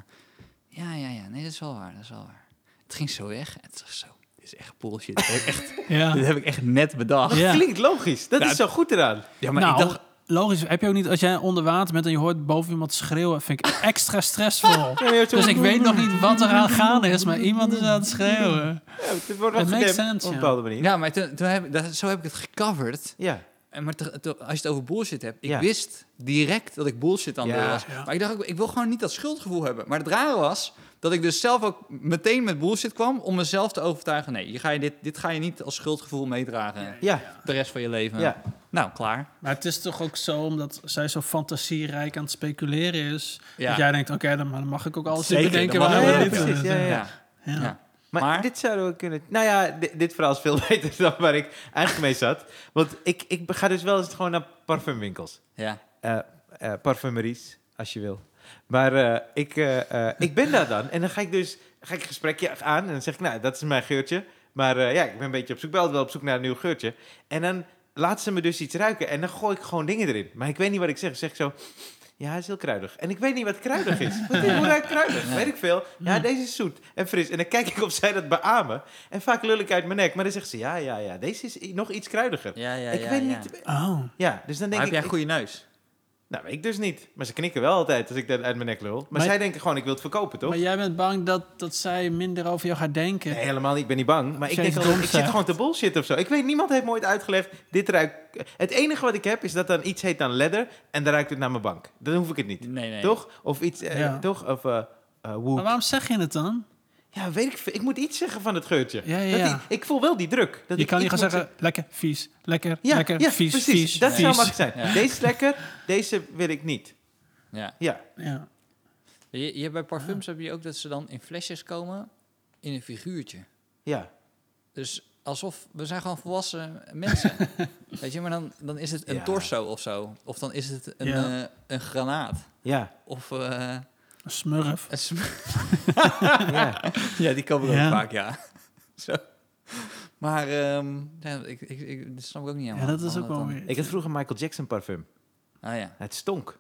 ja, ja, ja, nee, dat is wel waar, dat is wel waar. Het ging zo weg en het was zo, is echt bullshit. Dat heb ik echt, Ja. dit heb ik echt net bedacht. Ja. Klinkt logisch. Dat Ja, is zo goed eraan. Ja, maar nou, ik dacht, logisch. Heb je ook niet, als jij onder water bent en je hoort boven iemand schreeuwen, vind ik extra stressvol. Dus ik weet nog niet wat er aan gaande is, maar iemand is aan het schreeuwen. Ja, het wordt wel op een ja. bepaalde manier. ja, maar toen, toen heb, ik- dat, zo heb ik het gecoverd. Ja. En maar te- te- als je het over bullshit hebt, ik Ja. wist direct dat ik bullshit aan het Ja. doen was. Ja. Maar ik dacht, ook, ik wil gewoon niet dat schuldgevoel hebben. Maar het rare was dat ik dus zelf ook meteen met bullshit kwam om mezelf te overtuigen. Nee, je ga je dit, dit ga je niet als schuldgevoel meedragen Ja. de rest van je leven. Ja. Nou, klaar. Maar het is toch ook zo, omdat zij zo fantasierijk aan het speculeren is, Ja. dat jij denkt, oké, dan, dan mag ik ook alles Zeker, bedenken dan mag ik. Ja. Ja. Maar, Maar- dit zouden we kunnen... Nou ja, di- dit verhaal is veel beter dan waar ik eigenlijk mee zat. Want ik, ik ga dus wel eens gewoon naar parfumwinkels. Ja. eh eh, parfumeries, als je wil. Maar eh, ik, ik ben daar dan. En dan ga ik dus ga ik een gesprekje aan. En dan zeg ik, nou, dat is mijn geurtje. Maar ja, ik ben een beetje op zoek, wel, wel op zoek naar een nieuw geurtje. En dan laat ze me dus iets ruiken. En dan gooi ik gewoon dingen erin. Maar ik weet niet wat ik zeg. Dan zeg ik zo, ja, het is heel kruidig. En ik weet niet wat kruidig is. Wat, hoe ruikt kruidig? Ja. Weet ik veel. Ja, deze is zoet en fris. En dan kijk ik of zij dat beamen. En vaak lul ik uit mijn nek. Maar dan zegt ze, ja, ja, ja, deze is nog iets kruidiger. Ja, ja, ik ja, weet ja. niet... Oh, Ja, dus dan denk Maar heb ik... jij een goede neus? Nou, ik dus niet. Maar ze knikken wel altijd als ik dat uit mijn nek lul. Maar, Maar- zij denken gewoon, ik wil het verkopen, toch? maar jij bent bang dat, dat zij minder over jou gaat denken. Nee, helemaal niet. Ik ben niet bang. Maar ik denk al, ik zit gewoon te bullshit of zo. Ik weet, niemand heeft me ooit uitgelegd, dit ruikt... Het enige wat ik heb, is dat dan iets heet dan leather en dan ruikt het naar mijn bank. Dan hoef ik het niet. Nee, nee. Toch? Of iets, eh, Ja. toch? Of wood. Maar waarom zeg je het dan? Ja, weet ik veel. Ik moet iets zeggen van het geurtje. Ja, ja, Dat ja. die- ik voel wel die druk. Dat Je ik kan niet gaan zeggen, lekker, vies, lekker, Ja, lekker, ja, vies, precies. vies, dat zou makkelijk zijn. Ja. Deze is lekker, deze wil ik niet. Ja. Ja. Ja. Je, je bij parfums heb je ook dat ze dan in flesjes komen in een figuurtje. Ja. Dus alsof we zijn gewoon volwassen mensen. Weet je, maar dan, dan is het een Ja. torso of zo. Of dan is het een, Ja. eh, een granaat. Ja. Of eh, Een smurf. een ja. ja, die komen Ja. ook vaak, ja. zo. Maar ehm, ja, ik, ik, ik, dat snap ik ook niet Ja, helemaal. dat is ook wel weer. Ik had vroeger Michael Jackson parfum. Ah ja. Het stonk.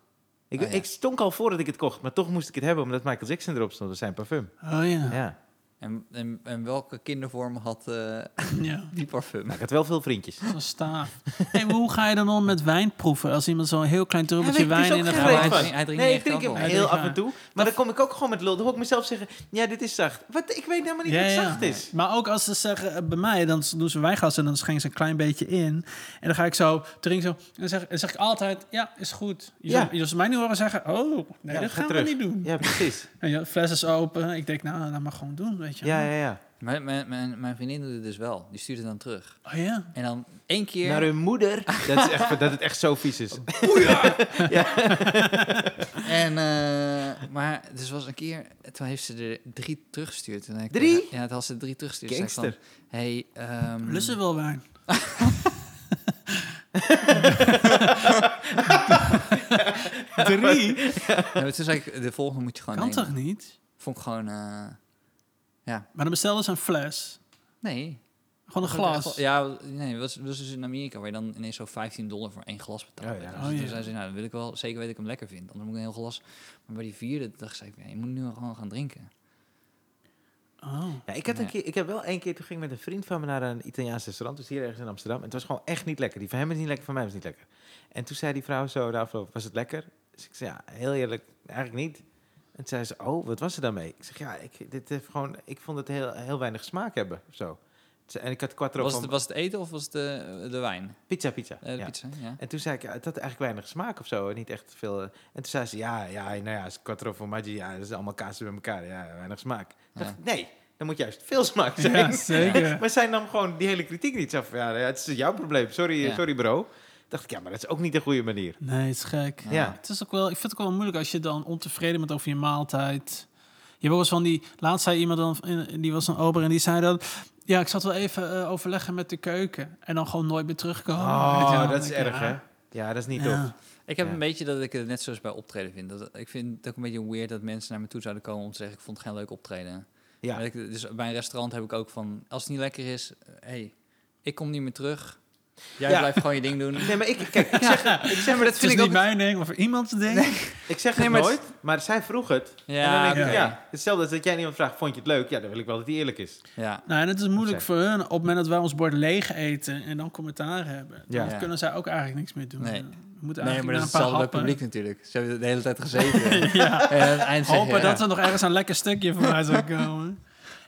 Ik, ja. ik stonk al voordat ik het kocht, maar toch moest ik het hebben omdat Michael Jackson erop stond. Dat zijn parfum. Oh ja. Ja. En, en, en welke kindervorm had eh, ja. die parfum? Maar ik had wel veel vriendjes. Staaf. Hey, maar hoe ga je dan om met wijn proeven? Als iemand zo'n heel klein druppeltje wijn in de glaas... hij drinkt Nee, ik drink hem heel af en toe. Maar dan kom ik ook gewoon met lul. Dan hoor ik mezelf zeggen, ja, dit is zacht. Wat? Ik weet helemaal niet Ja, wat ja. zacht is. Maar ook als ze zeggen eh, bij mij, dan doen ze wijngas en dan schenken ze een klein beetje in. En dan ga ik zo drinken zo. En dan zeg, dan zeg ik altijd, ja, is goed. Je Ja. zou- mij nu horen zeggen, oh, nee, Ja, dat ga gaan terug. we niet doen. Ja, precies. En je fles is open. Ik denk, nou, dat mag gewoon doen, weet je. Ja, ja, ja. Mijn, mijn, mijn, mijn vriendin doet het dus wel. Die stuurt het dan terug. Oh ja. En dan één keer... Naar hun moeder. Dat, is echt, dat het echt zo vies is. En, eh, maar dus was een keer, toen heeft ze er drie teruggestuurd. En dan ik- Drie? Ja, toen had ze drie teruggestuurd. Zei ik Gangster. Van, hey, ehm, Lust ze wel wijn? Drie? ja, toen zei ik, de volgende moet je gewoon Kan nemen. toch niet? Vond ik gewoon, eh, Maar dan bestelden ze een fles. nee. Gewoon een glas. Ja, nee, dat was, dat was dus in Amerika waar je dan ineens zo 15 dollar voor één glas betaalt. Oh, ja. Dus Oh, toen ja. zei ze, nou, dan wil ik wel zeker weten dat ik hem lekker vind. Anders moet ik een heel glas. Maar bij die vierde dacht ik, ja, je moet nu gewoon gaan drinken. Oh. Ja, ik, had een Ja. keer, ik heb wel één keer, toen ging ik met een vriend van me naar een Italiaans restaurant. Dus hier ergens in Amsterdam. En het was gewoon echt niet lekker. Die van hem is niet lekker, van mij was niet lekker. En toen zei die vrouw zo de afloop, was het lekker? Dus ik zei, ja, heel eerlijk, eigenlijk niet. En toen zei ze, oh, wat was er dan mee? Ik zeg, ja, ik, dit heeft gewoon, ik vond het heel, heel weinig smaak hebben, of zo. En ik had quattro Was van het, was het eten of was het de, de wijn? pizza, pizza. Eh, de ja. pizza, ja. En toen zei ik, ja, het had eigenlijk weinig smaak of zo. en Niet echt veel. eh. En toen zei ze, ja, ja, nou ja, is quattro formaggi, ja, dat is allemaal kaas bij elkaar. Ja, weinig smaak. Ik dacht, Ja. nee, dan moet juist veel smaak zijn. Ja, zeker. maar zij nam gewoon die hele kritiek niet zo van, ja, ja, het is jouw probleem. Sorry, Ja. sorry bro. Dacht ik, ja, maar dat is ook niet de goede manier. Nee, het is gek. Ja. Het is ook wel, ik vind het ook wel moeilijk als je dan ontevreden bent over je maaltijd. Je eens van die, laatst zei iemand dan, in- die was een ober en die zei dan, ja, ik zat wel even eh, overleggen met de keuken en dan gewoon nooit meer terugkomen. Oh, wel? dat is erg, hè? ja. Ja, dat is niet Ja. tof. Ik heb Ja. een beetje dat ik het net zoals bij optreden vind. Dat, ik vind het ook een beetje weird dat mensen naar me toe zouden komen om te zeggen... ik vond het geen leuk optreden. Ja, Maar ik- dus bij een restaurant heb ik ook van... als het niet lekker is, hé, hey, ik kom niet meer terug. Jij Ja. blijft gewoon je ding doen. Nee, maar ik, kijk, ik zeg, ik zeg, maar dat Het is vind ik niet mijn ding, voor iemands ding. ik zeg Nee, het maar nooit, maar zij vroeg het. Ja, en dan denk ik, oké. ja, hetzelfde als dat jij iemand vraagt, vond je het leuk? Ja, dan wil ik wel dat hij eerlijk is. Ja. Nou, en het is moeilijk voor hun op het moment dat wij ons bord leeg eten en dan commentaar hebben. Ja. Dan Ja. kunnen zij ook eigenlijk niks meer doen. Nee. We moeten Nee, eigenlijk maar dat is hetzelfde bij publiek natuurlijk. Ze hebben de hele tijd gezeten. ja. En aan het eind Hopen ja. dat er nog ergens een lekker stukje voorbij zou komen.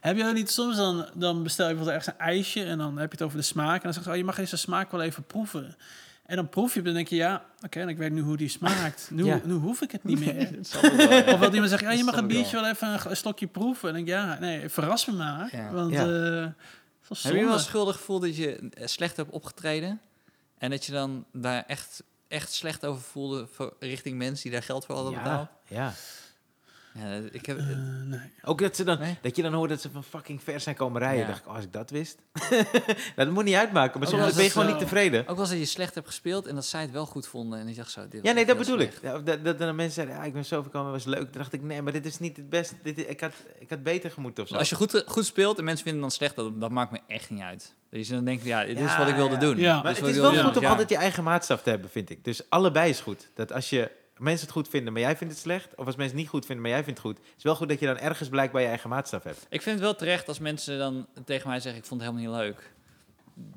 Heb je ook niet soms dan, dan bestel je bijvoorbeeld ergens een ijsje en dan heb je het over de smaak. En dan zeg je, oh, je mag deze smaak wel even proeven. En dan proef je het en dan denk je, ja, oké, en ik weet nu hoe die smaakt. Nu, Ja. nu hoef ik het niet meer. Dat ik wel, ja. Of dat iemand zegt, ja, je mag een biertje wel even een, een slokje proeven. En dan denk ik, ja, nee, verras me maar. Ja. Want Ja. eh, is Heb je wel schuldig gevoeld dat je slecht hebt opgetreden? En dat je dan daar echt, echt slecht over voelde voor, richting mensen die daar geld voor hadden betaald? Ja, ja. Ik heb, Eh, nee. Ook dat, ze dan, Nee? dat je dan hoort dat ze van fucking ver zijn komen rijden. Ja. dacht ik, oh, als ik dat wist. dat moet niet uitmaken, maar Ook soms ben je gewoon niet eh, tevreden. ook wel eens dat je slecht hebt gespeeld en dat zij het wel goed vonden. En ik dacht zo, dit was Ja, nee, dat bedoel ik. Ja, dat, dat, dat mensen zeiden, ja, ik ben zo gekomen, was leuk. Toen dacht ik, nee, maar dit is niet het beste. Dit, ik, had, ik had beter gemoeten of zo. Als je goed, goed speelt en mensen vinden het dan slecht, dat, dat maakt me echt niet uit. Dat je dan denkt, ja, dit is wat ik wilde ja. doen. Maar het is wel goed om altijd je eigen maatstaf te hebben, vind ik. Dus allebei is goed. Dat als je mensen het goed vinden, maar jij vindt het slecht. Of als mensen het niet goed vinden, maar jij vindt het goed. Het is wel goed dat je dan ergens blijkbaar je eigen maatstaf hebt. Ik vind het wel terecht als mensen dan tegen mij zeggen, ik vond het helemaal niet leuk.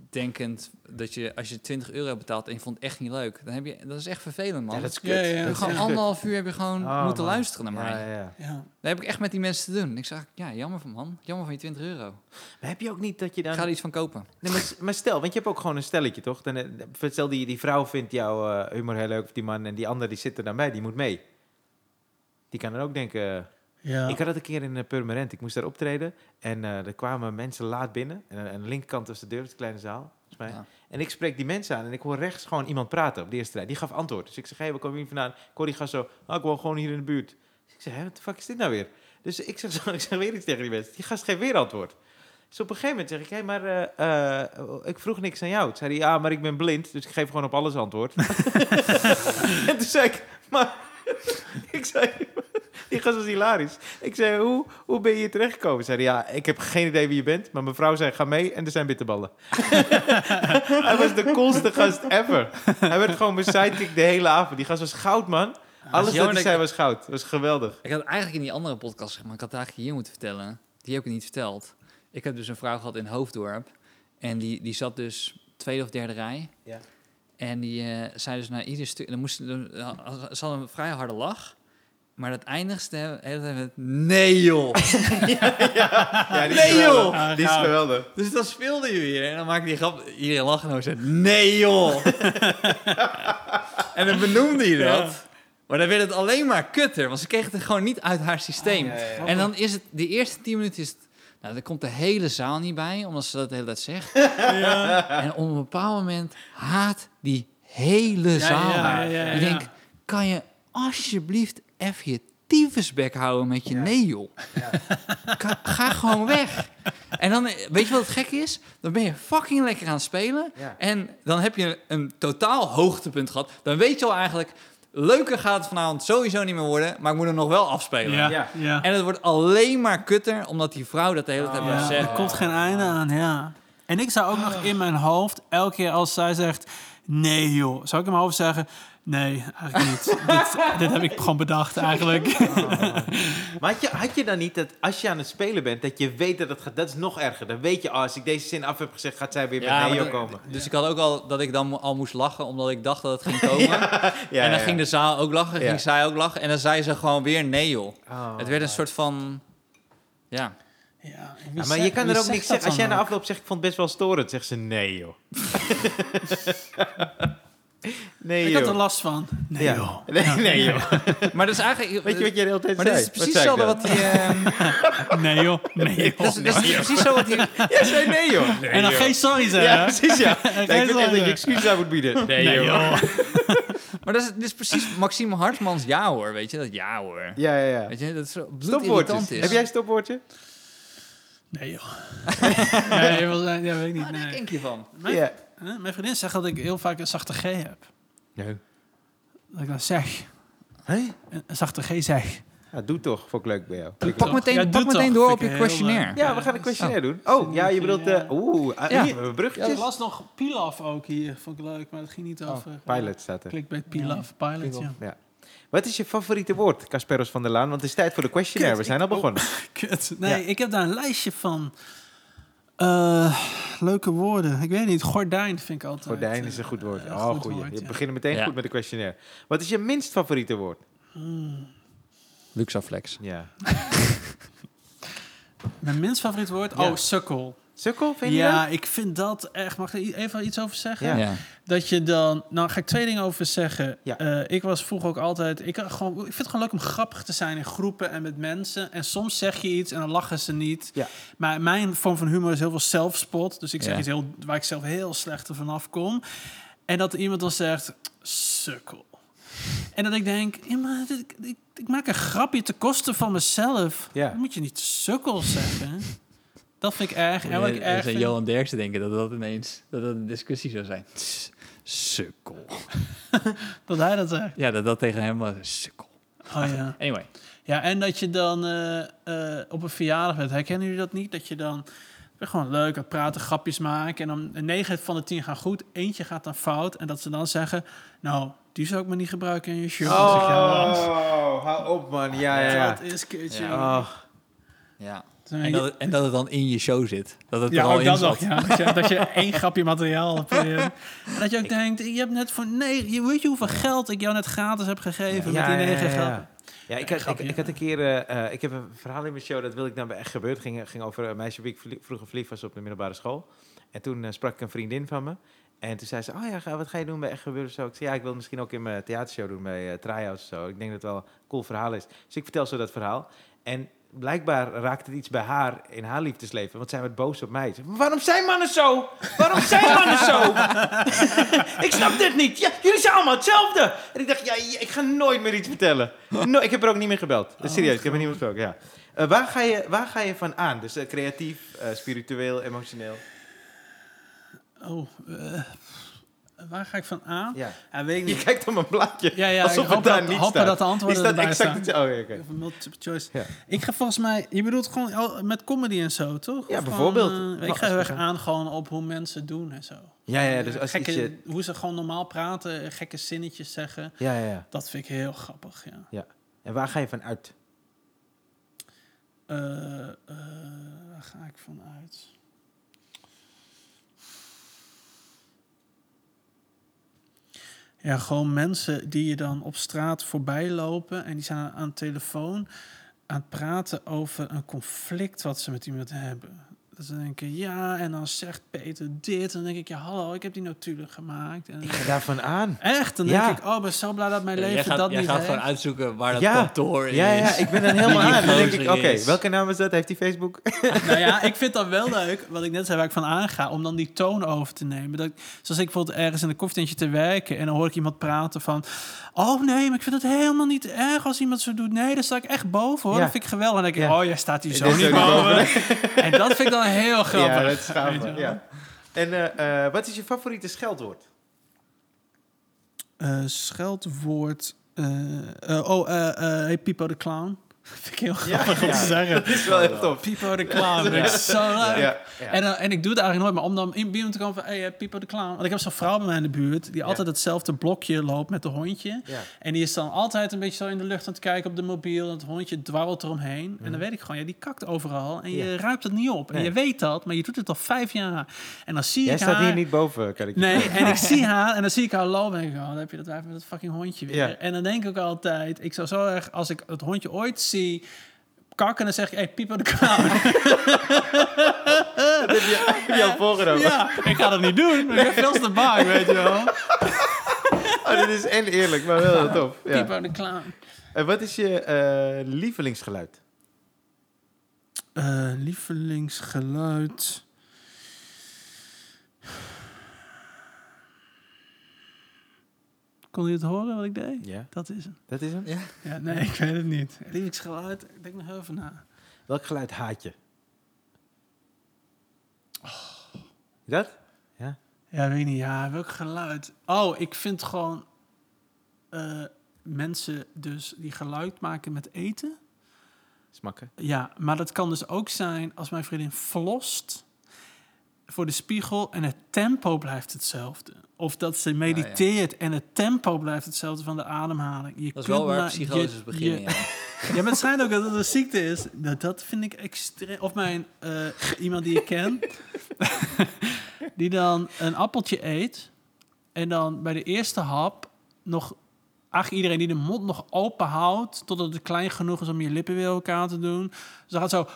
Denkend dat je, als je 20 euro betaalt en je vond het echt niet leuk, dan heb je, dat is echt vervelend, man. Ja, dat is kut. Ja, ja, gewoon anderhalf uur heb je gewoon Oh, moeten man. luisteren naar mij. Ja, ja, ja. Ja. Dat heb ik echt met die mensen te doen. Ik zeg, ja, jammer van man. Jammer van je 20 euro. Maar heb je ook niet dat je dan... Ik ga er iets van kopen. Nee, maar, maar stel, want je hebt ook gewoon een stelletje, toch? Dan, eh, stel, die, die vrouw vindt jouw eh, humor heel leuk, of die man, en die ander die zit er dan bij, die moet mee. Die kan dan ook denken... eh, Ja. Ik had het een keer in uh, Purmerend, ik moest daar optreden. En eh, er kwamen mensen laat binnen. En aan de linkerkant was de deur, de kleine zaal, volgens mij. Ja. En ik spreek die mensen aan en ik hoor rechts gewoon iemand praten op de eerste rij. Die gaf antwoord. Dus ik zeg, hé, hey, waar kom je vandaan? Ik hoor die gast zo, oh, ik woon gewoon hier in de buurt. Dus ik zeg, hé, wat de fuck is dit nou weer? Dus ik zeg, zo, ik zeg weer iets tegen die mensen. Die gast geeft weer antwoord. Dus op een gegeven moment zeg ik, hé, maar eh, eh, ik vroeg niks aan jou. Toen zei hij, ja, maar ik ben blind, dus ik geef gewoon op alles antwoord. en toen zei ik, maar... ik zei, die gast was hilarisch. Ik zei, hoe, hoe ben je hier terechtgekomen? Zei hij, ja, ik heb geen idee wie je bent, maar mijn vrouw zei, ga mee en er zijn bitterballen. hij was de coolste gast ever. Hij werd gewoon mijn sidekick de hele avond. Die gast was goud, man. Alles wat hij zei was goud. Dat was geweldig. Ik had eigenlijk in die andere podcast, zeg maar, ik had het eigenlijk hier moeten vertellen. Die heb ik niet verteld. Ik heb dus een vrouw gehad in Hoofddorp. En die, die zat dus tweede of derde rij. Ja. En die eh, zei dus naar ieder stuk... Dan moest, dan, ze had een vrij harde lach. Maar dat eindigste hele tijd met... Nee, joh! Ja, die Nee, is geweldig. joh! Die is Ah, geweldig. dus dan speelde je weer. En dan maakte die grap... Iedereen lachen en dan zei... Nee, joh! en dan benoemde je dat. Maar dan werd het alleen maar kutter. Want ze kreeg het gewoon niet uit haar systeem. Ja. En dan is het, de eerste tien minuten is het, nou, daar komt de hele zaal niet bij, omdat ze dat de hele tijd zegt. En op een bepaald moment haat die hele zaal ja, haar. ja, ja, Ik ja. denk, kan je alsjeblieft even je tyfusbek houden met je nee, joh. Ga, ga gewoon weg. En dan, eh, weet je wat het gek is? Dan ben je fucking lekker aan het spelen. Ja. En dan heb je een totaal hoogtepunt gehad. Dan weet je al eigenlijk, leuker gaat het vanavond sowieso niet meer worden, maar ik moet er nog wel afspelen. Ja, Ja. ja. En het wordt alleen maar kutter, omdat die vrouw dat de hele tijd Oh. blijft Ja, zeggen. er komt geen einde aan, ja. En ik zou ook nog in mijn hoofd, elke keer als zij zegt... Nee joh, zou ik in mijn hoofd zeggen... Nee, eigenlijk niet. dit, dit heb ik gewoon bedacht eigenlijk. Maar had je, had je dan niet dat als je aan het spelen bent, dat je weet dat het gaat... Dat is nog erger. Dan weet je, oh, als ik deze zin af heb gezegd, gaat zij weer met Ja, maar joh dat- komen. Dus ik had ook al dat ik dan al moest lachen, omdat ik dacht dat het ging komen. Ja, en dan ja, ging de zaal ook lachen, Ja. ging zij ook lachen. En dan zei ze gewoon weer nee joh. Oh. Het werd een soort van... Ja, Ja, maar je kan er ook niks zeggen. Als jij na afloop zegt, ik vond het best wel storend, zegt ze nee joh. nee Ik joh. had er last van. Nee Ja. joh. Nee, nee joh. maar dat is eigenlijk... Weet je wat jij de hele tijd Maar zei? dit is precies hetzelfde wat die... ehm, Nee joh. Nee joh. is, dit is precies zo wat die... Jij zei nee joh. En dan geen sorry Ja, zeggen. precies ja. Nee, ik vind echt dat je excuses aan moet bieden. Nee, Nee joh. joh. Maar dat is, dit is precies Maxime Hartmans ja hoor, weet je? Dat ja hoor. Ja, ja, ja. Weet je, dat is zo bloedirritant is. Heb jij een stopwoordje? Nee joh. Nee, wil zijn- ja, weet ik niet. Waar Nee. denk je van? Ja. Mijn vriendin zegt dat ik heel vaak een zachte G heb. Nee. Dat ik dan zeg. Hé? Een, een zachte G zeg. Ja, doe toch. Vond ik leuk bij jou. Pak toch. meteen, Ja, pak meteen toch. door Vind op je heel questionnaire. Ja, we gaan een questionnaire doen. Oh, ja, je bedoelt... eh Oeh, ah, Ja. hier, we hebben Ja, bruggetjes. ik las nog Pilaf ook hier. Vond ik leuk, maar dat ging niet Oh, over... pilot staat er. Clickbait Pilaf. Pilot, ja. Ja. Wat is je favoriete woord, Kasperos van der Laan? Want het is tijd voor de questionnaire. We zijn al oh. begonnen. Kut. Nee, Ja. ik heb daar een lijstje van. Eh, leuke woorden. Ik weet niet. Gordijn vind ik altijd. Gordijn is eh, een goed woord. Oh, goed goeie. woord, Je ja. begint meteen Ja. goed met de questionnaire. Wat is je minst favoriete woord? Luxaflex. Ja. Mijn minst favoriet woord? Ja. Oh, sukkel. Sukkel, vind je Ja, dat? ik vind dat echt... Mag ik er even iets over zeggen? Ja. Ja. Dat je dan... Nou, ga ik twee dingen over zeggen. Ja. Eh, ik was vroeger ook altijd... Ik, gewoon, ik vind het gewoon leuk om grappig te zijn in groepen en met mensen. En soms zeg je iets en dan lachen ze niet. Ja. Maar mijn vorm van humor is heel veel self-spot. Dus ik zeg Ja. iets heel, waar ik zelf heel slecht er vanaf kom. En dat iemand dan zegt... Sukkel. En dat ik denk... Ja, maar dit- ik, ik maak een grapje te kosten van mezelf. Ja. Dan moet je niet sukkel zeggen. Dat vind ik erg. En wat ik erg vind... Johan Derksen denken dat dat ineens dat dat een discussie zou zijn. Sukkel. Dat hij dat zegt. Ja, dat dat tegen hem was. Sukkel. Oh ja. Anyway. Ja, en dat je dan eh, eh, op een verjaardag bent. Herkennen jullie dat niet? Dat je dan gewoon leuk aan het praten, grapjes maken. En dan 9 van de 10 gaan goed. Eentje gaat dan fout. En dat ze dan zeggen... Nou, die zou ik maar niet gebruiken in je shirt. "Ja, Oh, hou op man. Ja, ja, ja. Dat is kutje. Ja. Oh, Ja. Dan En dat, het- en dat het dan in je show zit. Dat het er ja, al ook in dat zat. nog. Ja. Dat, je, dat je één grapje materiaal hebt. eh, dat je ook denkt, je hebt net voor... Nee, je weet je hoeveel geld ik jou net gratis heb gegeven met die negen ja, grappen. Ja, ik Ja, had, ik, ik had een keer, eh, eh, ik heb een verhaal in mijn show, dat wil ik nou bij echt gebeurd. Het ging, ging over een meisje wie ik vroeger verliefd was op de middelbare school. En toen sprak ik een vriendin van me. En toen zei ze, oh ja, ga- wat ga je doen bij echt gebeurd of zo? Ik zei, ja, ik wil misschien ook in mijn theatershow doen bij uh, of zo. Ik denk dat het wel een cool verhaal is. Dus ik vertel zo dat verhaal. En blijkbaar raakte het iets bij haar in haar liefdesleven. Want zij werd boos op mij. Zei, Waarom zijn mannen zo? Waarom zijn mannen zo? ik snap dit niet. Ja, jullie zijn allemaal hetzelfde. En ik dacht, ja, ik ga nooit meer iets vertellen. No, ik heb er ook niet meer gebeld. Dat is serieus, ik heb er niet meer gesproken, ja. Eh, waar, ga je, waar ga je van aan? Dus eh, creatief, eh, spiritueel, emotioneel? Oh, eh, waar ga ik van aan? Ja. Ja, weet ik Je niet. kijkt op mijn blaadje, Ja, ja, alsof ik hoop het daar dat- niet hoop staat. dat de antwoorden Is dat erbij exact staan. Oh, ja. Even multiple choice. Ja. Ik ga volgens mij, je bedoelt gewoon al- met comedy en zo, toch? Ja, Of bijvoorbeeld. gewoon, eh, ik ga heel erg aan gewoon op hoe mensen doen en zo. Ja, ja, dus als gekke, ietsje- Hoe ze gewoon normaal praten, gekke zinnetjes zeggen. Ja, ja, ja. Dat vind ik heel grappig, ja. En waar ga je van uit? Eh, eh, waar ga ik van uit? Ja, gewoon mensen die je dan op straat voorbij lopen en die zijn aan, de telefoon aan het praten over een conflict wat ze met iemand hebben. Dat ze denken, ja, en dan zegt Peter dit. En dan denk ik, ja, hallo, ik heb die natuurlijk gemaakt. En Ik ga daarvan aan. echt, dan Ja. denk ik, oh, ben zo blij dat mijn Ja, leven jij gaat, dat jij niet gaat heeft. gewoon uitzoeken waar dat Ja. kantoor is. Ja, ja, ik ben dan helemaal die aan. Dan denk ik, oké, welke naam is dat? Heeft hij Facebook? nou ja, ik vind dat wel leuk, wat ik net zei, waar ik van aanga, om dan die toon over te nemen. Dat, zoals ik bijvoorbeeld ergens in een koffietentje te werken en dan hoor ik iemand praten van, oh nee, maar ik vind het helemaal niet erg als iemand zo doet. Nee, daar sta ik echt boven hoor. Ja. Dat vind ik geweldig. En dan denk ik, Ja. oh, jij staat hier zo niet boven. en dat vind ik dan heel grappig. Ja, dat is. Ja. En eh, eh, wat is je favoriete scheldwoord? Eh, scheldwoord. eh, eh, oh, eh eh hey, Pipo de Clown. Vind ik heel grappig om te zeggen. Dat is wel echt tof. Pipo de Clown, ik zo leuk. En, dan- en ik doe het eigenlijk nooit, maar om dan in binnen te komen van... Hey, eh, Pipo de Clown. Want ik heb zo'n vrouw bij mij in de buurt... die altijd hetzelfde blokje loopt met een hondje. En die is dan altijd een beetje zo in de lucht aan het kijken op de mobiel... en het hondje dwarrelt eromheen. En dan weet ik gewoon, ja, die kakt overal. En je Mhm. Ruikt het niet op. En je weet dat, maar je doet het al vijf jaar. En dan zie Jij ik staat haar... hier niet boven, kan ik je Nee, en ik zie haar en dan zie ik haar lopen en denk oh, dan heb je dat wijf met dat fucking hondje weer. En dan denk ik ook altijd, ik zou zo erg, als ik het hondje ooit zie kakken, dan zeg ik, hey, Pipo de Clown. Dat heb je, heb je al voorgenomen. ja, ik ga dat niet doen. Ik ben veel te bang, weet je wel. Oh, dit is en eerlijk, maar wel heel tof. Ja. Pipo de Clown. En wat is je eh, lievelingsgeluid? Eh, lievelingsgeluid. Kon je het horen wat ik deed? Ja, Dat is het. dat is hem. Ja. Ja, nee, ik weet het niet. Lievelingsgeluid, ik denk nog even na. Welk geluid haat je? Dat? Ja. Ja, weet niet. Ja, welk geluid? Oh, ik vind gewoon... eh, mensen dus die geluid maken met eten. Smakken. Ja, maar dat kan dus ook zijn als mijn vriendin flost voor de spiegel en het tempo blijft hetzelfde. Of dat ze mediteert en het tempo blijft hetzelfde van de ademhaling. Je Dat is wel waar maar- psychoses je- beginnen, je- ja. Ja, maar het schijnt ook dat het een ziekte is. Dat, dat vind ik extreem. Of mijn, eh, iemand die ik ken, die dan een appeltje eet en dan bij de eerste hap nog, eigenlijk iedereen die de mond nog open houdt, totdat het klein genoeg is om je lippen weer elkaar te doen. Dus dan gaat zo.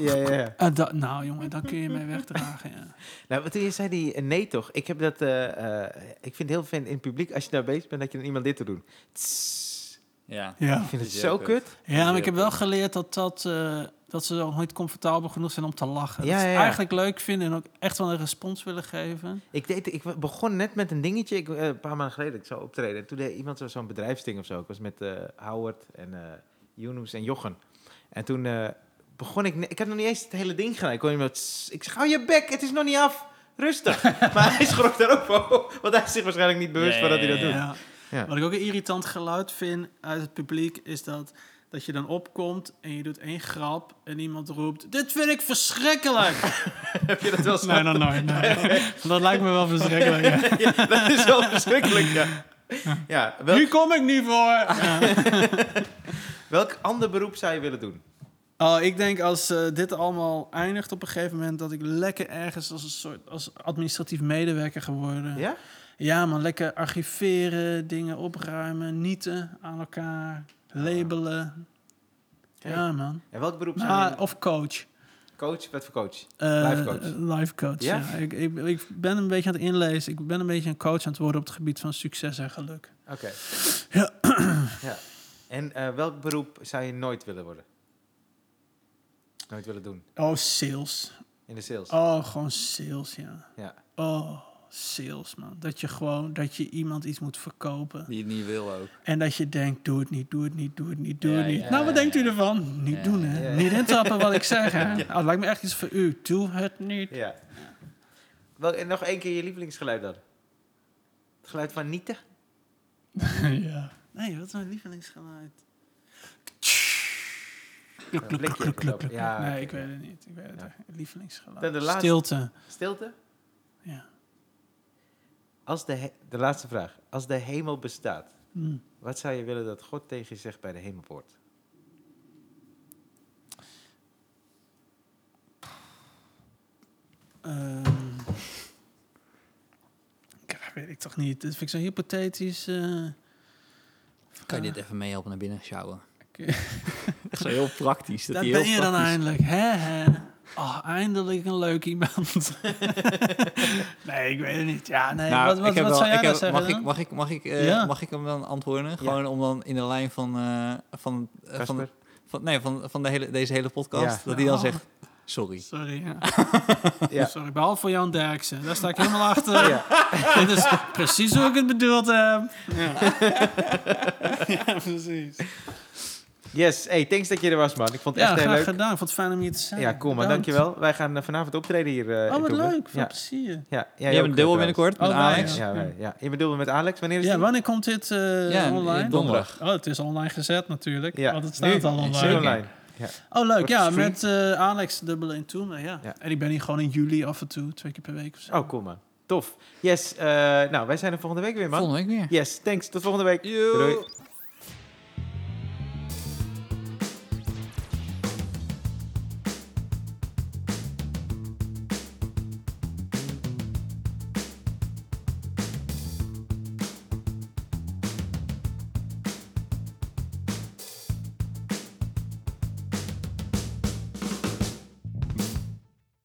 Ja, ja, ja. En dat, nou jongen, dan kun je mij wegdragen. Ja. Nou, wat je zei die eh, nee toch? Ik heb dat. eh, eh, ik vind het heel fijn in het publiek als je daar bezig bent dat je dan iemand dit te doen. Tss. Ja. Ja. Ik vind het zo kut. kut. ja, maar ik heb wel geleerd dat, dat, eh, dat ze nog niet comfortabel genoeg zijn om te lachen. Ja, dat ze ja, eigenlijk leuk vinden en ook echt wel een respons willen geven. Ik, deed, ik begon net met een dingetje, ik, een paar maanden geleden, ik zou optreden. Toen deed iemand zo- zo'n bedrijfsding of zo. Ik was met eh, Howard en eh Yunus en Jochen. En toen eh, begon ik, ik had nog niet eens het hele ding gedaan. Ik kon iemand, ik zeg, hou je bek, het is nog niet af. Rustig. maar hij schrok daar ook van, want hij is zich waarschijnlijk niet bewust van dat hij dat doet. Ja. Ja. Wat ik ook een irritant geluid vind uit het publiek is dat, dat je dan opkomt en je doet één grap en iemand roept: Dit vind ik verschrikkelijk! Heb je dat wel eens nee, nog nooit. Nee. Dat lijkt me wel verschrikkelijk. ja. Ja, dat is wel verschrikkelijk, ja. ja Hier kom ik niet voor. welk ander beroep zou je willen doen? Oh, ik denk als eh, dit allemaal eindigt op een gegeven moment dat ik lekker ergens als een soort als administratief medewerker geworden. Ja? Ja, man, lekker archiveren, dingen opruimen, nieten aan elkaar, labelen. Ja, man. En welk beroep zou Maar, je... of coach. Coach? Wat voor coach? Eh, Life coach. life coach, Ja? ja. Ik, ik, ik ben een beetje aan het inlezen. Ik ben een beetje een coach aan het worden op het gebied van succes en geluk. Oké. Ja. ja. En eh, welk beroep zou je nooit willen worden? Nooit willen doen? Oh, sales. In de sales? Oh, gewoon sales, ja. Ja. Oh, sales, man. Dat je gewoon, dat je iemand iets moet verkopen. Die het niet wil ook. En dat je denkt, doe het niet, doe het niet, doe het niet, doe Ja, het niet. ja, nou, wat ja, denkt u ervan? Niet doen, hè? Niet intrappen wat ik zeg, hè? Oh, het lijkt me echt iets voor u. Doe het niet. Ja. Wel, en nog één keer je lievelingsgeluid dan? Het geluid van Nieten? ja. Nee, wat is mijn lievelingsgeluid? Kluk, kluk, kluk, kluk. Ja, Nee, ik weet het niet. Ik weet het. Lievelingsgeluid. De laatste. Stilte. Stilte? Ja. Als de, he- de laatste vraag. Als de hemel bestaat, Hm. wat zou je willen dat God tegen je zegt bij de hemelpoort? Ehm. Ja, weet ik toch niet. Dat vind ik zo hypothetisch. eh. Kan je dit even meehelpen naar binnen sjouwen? Zo heel praktisch. Dat die ben heel je dan eindelijk. Hè, hè. Oh, eindelijk een leuk iemand. nee, ik weet het niet. Ja, nee. Nou, wat wat, ik heb wat wel- zou jij ik dan heb- zeggen mag, ik, mag, ik, mag, ik, eh, Ja. mag ik hem dan antwoorden? Gewoon om dan in de lijn van, eh, van, eh, van, van, nee, van, van de hele, deze hele podcast, Ja. dat hij dan Oh. zegt, sorry. Sorry, ja. Ja. Sorry, behalve voor Jan Derksen. Daar sta ik helemaal achter. Ja. Dit is precies hoe ik het bedoeld heb. Ja, ja precies. Yes, hey, thanks dat je er was, man. Ik vond het Ja, echt heel graag leuk. gedaan. Ik vond het fijn om hier te zijn. Ja, cool, man. Bedankt. Dankjewel. Wij gaan eh, vanavond optreden hier eh Oh, wat leuk. Veel Ja, plezier. ja, ja, Jij bent dubbel binnenkort met Oh, Alex. ja. Ja, wij- ja. Je bedoelt met Alex? Wanneer is Ja, die? wanneer komt dit eh, Ja, online? donderdag. Oh, het is online gezet natuurlijk. Ja, Want het staat nu. al Het is online. online. Ja. Oh, leuk. Ja, met eh, Alex dubbel in Toemler, ja. Ja. En ik ben hier gewoon in juli af en toe, twee keer per week of zo. Oh, cool, man. Tof. Yes, eh, nou, wij zijn er volgende week weer, man. Volgende week weer. Yes, thanks. Tot volgende week. Doei.